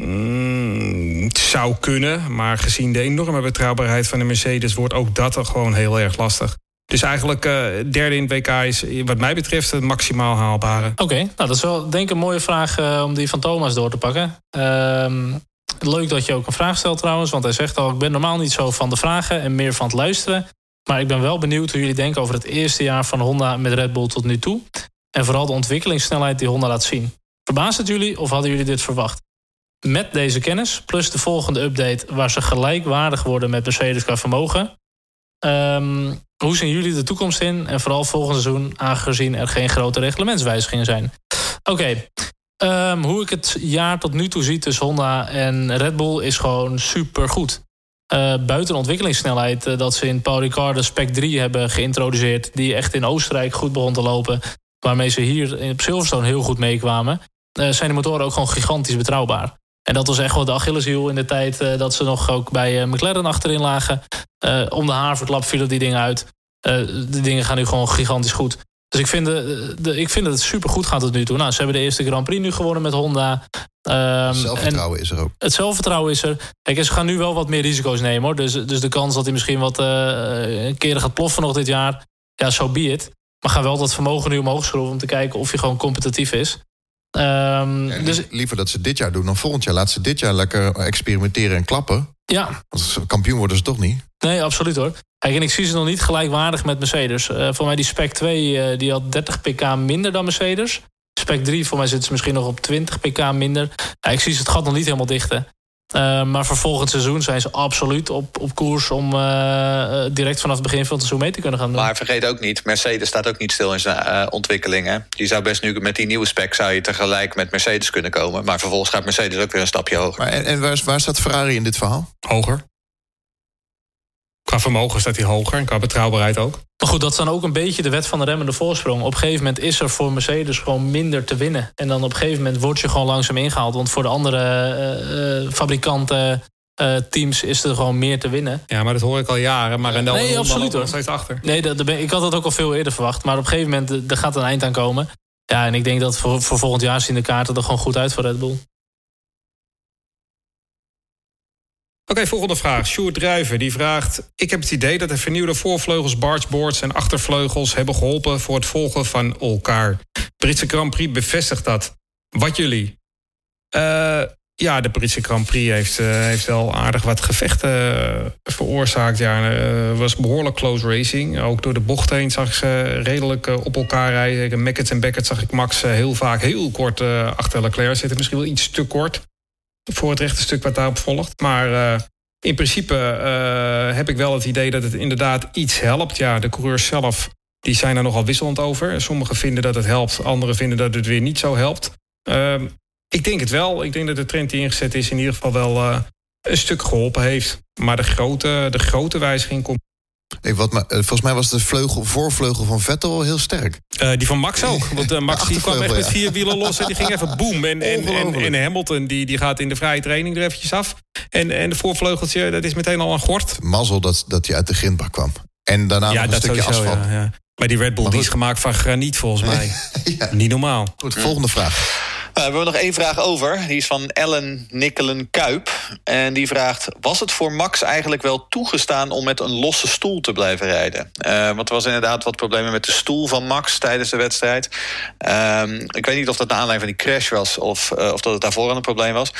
S5: mm, zou kunnen. Maar gezien de enorme betrouwbaarheid van de Mercedes wordt ook dat er gewoon heel erg lastig. Dus eigenlijk uh, derde in het WK is wat mij betreft het maximaal haalbare.
S3: Oké, nou dat is wel denk ik een mooie vraag uh, om die van Thomas door te pakken. Uh, leuk dat je ook een vraag stelt trouwens, want hij zegt al... ik ben normaal niet zo van de vragen en meer van het luisteren. Maar ik ben wel benieuwd hoe jullie denken over het eerste jaar van Honda met Red Bull tot nu toe. En vooral de ontwikkelingssnelheid die Honda laat zien. Verbaast het jullie of hadden jullie dit verwacht? Met deze kennis, plus de volgende update... waar ze gelijkwaardig worden met Mercedes qua vermogen... Um, hoe zien jullie de toekomst in? En vooral volgend seizoen, aangezien er geen grote reglementswijzigingen zijn. Oké, um, hoe ik het jaar tot nu toe zie tussen Honda en Red Bull is gewoon super goed. Uh, buiten ontwikkelingssnelheid uh, dat ze in Paul Ricard Spec 3 hebben geïntroduceerd, die echt in Oostenrijk goed begon te lopen, waarmee ze hier in Silverstone heel goed meekwamen, uh, zijn de motoren ook gewoon gigantisch betrouwbaar. En dat was echt wel de Achilleshiel in de tijd uh, dat ze nog ook bij uh, McLaren achterin lagen. Uh, om de haverklap vielen die dingen uit. de dingen gaan nu gewoon gigantisch goed. Dus ik vind, de, de, ik vind dat het super goed gaat tot nu toe. Nou, ze hebben de eerste Grand Prix nu gewonnen met Honda.
S2: Um, het zelfvertrouwen is er ook.
S3: Het zelfvertrouwen is er. Kijk, ze gaan nu wel wat meer risico's nemen hoor. Dus, dus de kans dat hij misschien wat een keer gaat ploffen nog dit jaar. Ja, zo so be it. Maar gaan wel dat vermogen nu omhoog schroeven om te kijken of je gewoon competitief is. Um,
S2: ja, dus, liever dat ze dit jaar doen dan volgend jaar. Laat ze dit jaar lekker experimenteren en klappen.
S3: Ja.
S2: Want kampioen worden ze toch niet?
S3: Nee, absoluut hoor. Kijk, en ik zie ze nog niet gelijkwaardig met Mercedes. Uh, voor mij die Spec 2 uh, die had 30 pk minder dan Mercedes. Spec 3 voor mij zit ze misschien nog op 20 pk minder. Ja, ik zie ze het gat nog niet helemaal dichten. Uh, maar voor volgend seizoen zijn ze absoluut op, op koers om uh, direct vanaf het begin van het seizoen mee te kunnen gaan doen.
S4: Maar vergeet ook niet, Mercedes staat ook niet stil in zijn uh, ontwikkelingen. Die zou best nu met die nieuwe spec zou je tegelijk met Mercedes kunnen komen. Maar vervolgens gaat Mercedes ook weer een stapje hoger.
S2: Maar en, en waar, waar staat Ferrari in dit verhaal?
S5: Hoger. Qua vermogen staat hij hoger en qua betrouwbaarheid ook.
S3: Maar goed, dat is dan ook een beetje de wet van de remmende voorsprong. Op een gegeven moment is er voor Mercedes gewoon minder te winnen. En dan op een gegeven moment word je gewoon langzaam ingehaald. Want voor de andere uh, uh, fabrikanten, uh, teams is er gewoon meer te winnen.
S5: Ja, maar dat hoor ik al jaren. Maar Rendel
S3: nee, absoluut hoor.
S5: steeds achter.
S3: Nee, dat, dat, ik had dat ook al veel eerder verwacht. Maar op een gegeven moment er gaat een eind aan komen. Ja, en ik denk dat voor, voor volgend jaar zien de kaarten er gewoon goed uit voor Red Bull.
S5: Oké, volgende vraag. Sjoerd Druiven die vraagt... Ik heb het idee dat de vernieuwde voorvleugels, bargeboards en achtervleugels... hebben geholpen voor het volgen van elkaar. Britse Grand Prix bevestigt dat. Wat jullie? Uh, ja, de Britse Grand Prix heeft, uh, heeft wel aardig wat gevechten uh, veroorzaakt. Ja, was behoorlijk close racing. Ook door de bocht heen zag ik ze redelijk op elkaar rijden. Meckert en Beckett zag ik Max heel vaak heel kort achter Leclerc zitten. Misschien wel iets te kort voor het rechte stuk wat daarop volgt. Maar uh, in principe uh, heb ik wel het idee dat het inderdaad iets helpt. Ja, de coureurs zelf die zijn er nogal wisselend over. Sommigen vinden dat het helpt, anderen vinden dat het weer niet zo helpt. Uh, ik denk het wel. Ik denk dat de trend die ingezet is in ieder geval wel uh, een stuk geholpen heeft. Maar de grote, de grote wijziging komt
S2: Hey, wat, maar, volgens mij was de vleugel, voorvleugel van Vettel heel sterk.
S5: Uh, die van Max ook. Want uh, Max <laughs> die kwam echt met vier wielen los en die ging even boem. En, en, en, en, Hamilton die, die gaat in de vrije training er eventjes af. En, en de voorvleugeltje, dat is meteen al een gort.
S2: Mazzel dat, dat hij uit de grindbak kwam. En daarna
S5: ja,
S2: nog een stukje
S5: sowieso,
S2: asfalt.
S5: Ja, ja. Maar die Red Bull die is gemaakt van graniet volgens mij. <laughs> ja. Niet normaal.
S2: Goed, volgende vraag.
S4: Uh, we hebben nog één vraag over. Die is van Ellen Nikkelen Kuip. En die vraagt: Was het voor Max eigenlijk wel toegestaan om met een losse stoel te blijven rijden? Uh, want er was inderdaad wat problemen met de stoel van Max tijdens de wedstrijd. Uh, ik weet niet of dat naar aanleiding van die crash was of, uh, of dat het daarvoor een probleem was.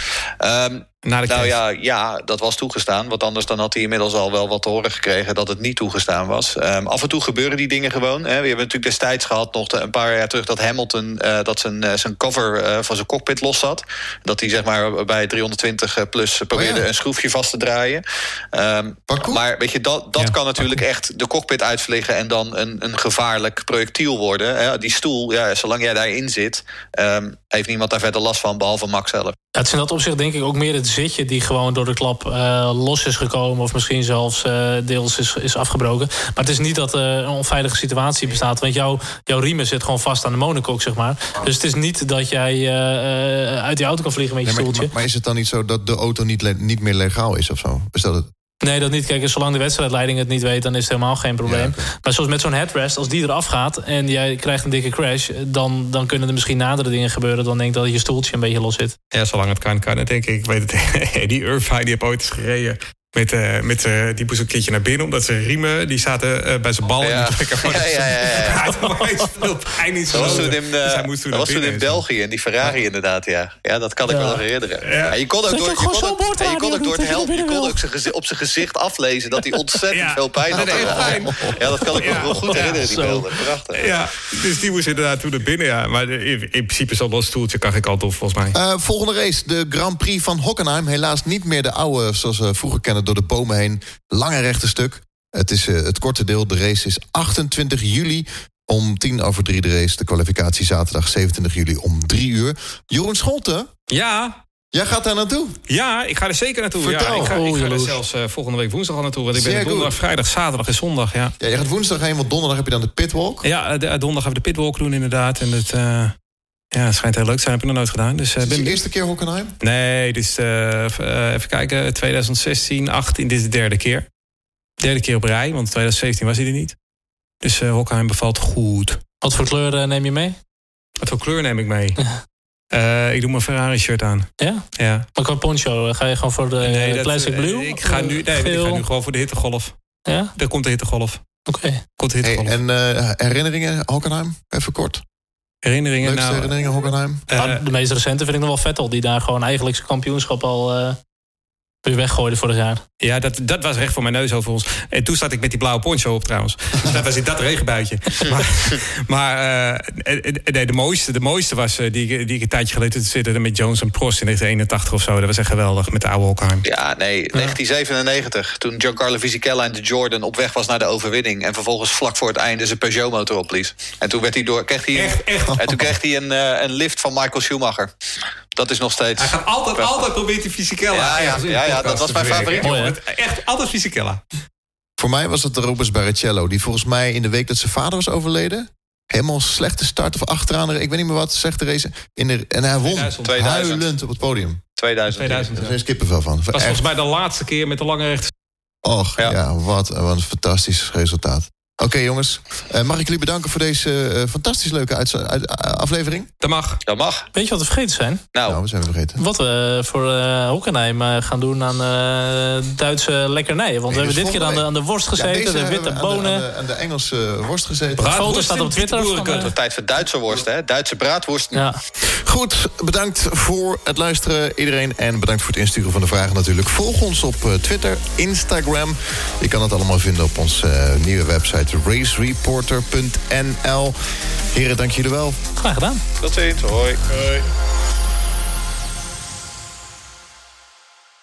S4: Ehm, nou ja, ja, dat was toegestaan. Want anders dan had hij inmiddels al wel wat te horen gekregen dat het niet toegestaan was. Um, af en toe gebeuren die dingen gewoon. Hè. We hebben natuurlijk destijds gehad, nog een paar jaar terug, dat Hamilton uh, dat zijn, uh, zijn cover uh, van zijn cockpit los zat. Dat hij zeg maar bij 320 plus probeerde oh ja. een schroefje vast te draaien. Um, maar weet je, dat, dat ja, kan natuurlijk echt de cockpit uitvliegen en dan een, een gevaarlijk projectiel worden. Hè. Die stoel, ja, zolang jij daarin zit, um, heeft niemand daar verder last van, behalve Max zelf.
S3: Ja, het is in dat opzicht denk ik ook meer het zitje die gewoon door de klap uh, los is gekomen. Of misschien zelfs uh, deels is, is afgebroken. Maar het is niet dat er uh, een onveilige situatie bestaat. Want jouw, jouw riemen zit gewoon vast aan de monocoque, zeg maar. Dus het is niet dat jij uit die auto kan vliegen met je
S2: nee,
S3: stoeltje.
S2: Maar, maar, is het dan niet zo dat de auto niet, niet meer legaal is of zo? Is dat het?
S3: Nee, dat niet. Kijk, zolang de wedstrijdleiding het niet weet, dan is het helemaal geen probleem. Maar zoals met zo'n headrest, als die eraf gaat en jij krijgt een dikke crash, dan, dan kunnen er misschien nadere dingen gebeuren. Dan denk ik dat je stoeltje een beetje los zit.
S5: Ja, zolang het kan, kan het denk ik. Ik weet het. <laughs> Die Irvine, die heb ooit eens gereden. Met, uh, met uh, die moest een keertje naar binnen, omdat zijn riemen die zaten uh, bij zijn bal.
S4: Ja,
S5: en die <laughs>
S4: ja, ja. ja, ja. <laughs> dat was toen in,
S5: dus hij moest
S4: dat was toen in België, in die Ferrari inderdaad, ja. Ja, dat kan ik wel herinneren. Ja. je kon ook door, je kon ook, je kon ook door het helm, je kon ook zijn op zijn gezicht aflezen dat hij <laughs> ontzettend veel pijn had. Ja, dat kan ik me wel goed herinneren, die beelden. Prachtig.
S5: Ja, dus die moest inderdaad toen naar binnen, ja. Maar in, in principe zal dat stoeltje kan ik altijd volgens mij.
S2: volgende race, de Grand Prix van Hockenheim. Helaas niet meer de oude, zoals we vroeger kennen, door de bomen heen. Lange rechte stuk. Het is uh, het korte deel. De race is 28 juli om tien over drie de race. De kwalificatie zaterdag 27 juli om drie uur. Jeroen Scholten?
S5: Ja?
S2: Jij gaat daar naartoe?
S5: Ja, ik ga er zeker naartoe.
S2: Vertel.
S5: Ja, ik ga, ik ga
S3: Oh,
S5: er zelfs uh, volgende week woensdag al naartoe. Want ik
S2: Zeer
S5: ben er donderdag,
S2: goed.
S5: vrijdag, zaterdag en zondag. Ja,
S2: Ja, je gaat woensdag heen, want donderdag heb je dan de pitwalk.
S5: ja de, donderdag gaan we de pitwalk doen inderdaad. En het, uh, ja, het schijnt heel leuk te zijn. Heb ik nog nooit gedaan. Dus, uh,
S2: Is
S5: ben
S2: de eerste keer Hockenheim?
S5: Nee, dit is, even kijken, 2016, 18, dit is de derde keer. Derde keer op rij, want 2017 was hij er niet. Dus uh, Hockenheim bevalt goed.
S3: Wat voor kleur neem je mee?
S5: Wat voor kleur neem ik mee? <laughs> Uh, ik doe mijn Ferrari shirt aan.
S3: Ja?
S5: Ja.
S3: Maar qua poncho, ga je gewoon voor de
S5: nee, dat,
S3: classic blue?
S5: Uh, ik, ga nu, nee, ik ga nu gewoon voor de hittegolf.
S3: Ja?
S5: Daar komt de hittegolf.
S3: Oké. Okay.
S5: Komt de hittegolf.
S2: Hey, en uh, herinneringen Hockenheim? Even kort.
S5: Herinneringen?
S2: Leukste
S5: nou,
S2: herinneringen Hockenheim?
S3: Nou, de meest recente vind ik nog wel Vettel, die daar gewoon eigenlijk zijn kampioenschap al uh, weer weggooide vorig jaar.
S5: Ja, dat, dat was recht voor mijn neus over ons. En toen zat ik met die blauwe poncho op trouwens. <laughs> Dus dat was in dat regenbuitje. <laughs> Maar, maar uh, nee, de, mooiste, de mooiste was uh, die, die ik een tijdje geleden zitten met Jones en Prost in 1981 of zo. Dat was echt geweldig met de oude Hockenheim.
S4: Ja, nee, ja. 1997. Toen Giancarlo Fisichella en de Jordan op weg was naar de overwinning. En vervolgens vlak voor het einde zijn Peugeot motor opblies. En toen werd hij door, kreeg hij,
S5: echt, echt?
S4: En toen kreeg hij een, uh, een lift van Michael Schumacher. Dat is nog steeds.
S5: Hij gaat altijd, prachtig. altijd proberen te Fisichella.
S4: Ja, ja, ja, ja, dat was mijn favoriet.
S5: Mooi, echt altijd Fisichella.
S2: Voor mij was het de Robert Barrichello. Die volgens mij in de week dat zijn vader was overleden... helemaal slechte start of achteraan... ik weet niet meer wat, slechte race. In de, en hij won
S4: 2000.
S2: huilend op het podium.
S4: 2000.
S5: 2000
S2: Daar is kippenvel van.
S5: Dat was volgens mij de laatste keer met de lange rechte...
S2: Och, ja, ja wat, wat een fantastisch resultaat. Oké okay, jongens, uh, mag ik jullie bedanken voor deze uh, fantastisch leuke uit, uit, aflevering?
S5: Dat mag.
S4: Dat mag.
S3: Weet je wat we vergeten zijn?
S4: Nou,
S2: nou we zijn vergeten.
S3: Wat we voor uh, Hockenheim gaan doen aan Duitse lekkernijen. Want nee, we hebben dit keer aan de, aan de worst gezeten, ja, de witte
S2: aan
S3: bonen.
S2: De, aan, de, aan de Engelse worst gezeten.
S3: De foto staat op Twitter.
S4: Het wordt tijd voor Duitse worst, hè? Duitse braadworst.
S3: Ja.
S2: Goed, bedankt voor het luisteren iedereen. En bedankt voor het insturen van de vragen natuurlijk. Volg ons op Twitter, Instagram. Je kan het allemaal vinden op onze nieuwe website racereporter.nl. Heren, dank jullie wel.
S3: Graag gedaan.
S4: Tot ziens. Hoi.
S2: Hoi.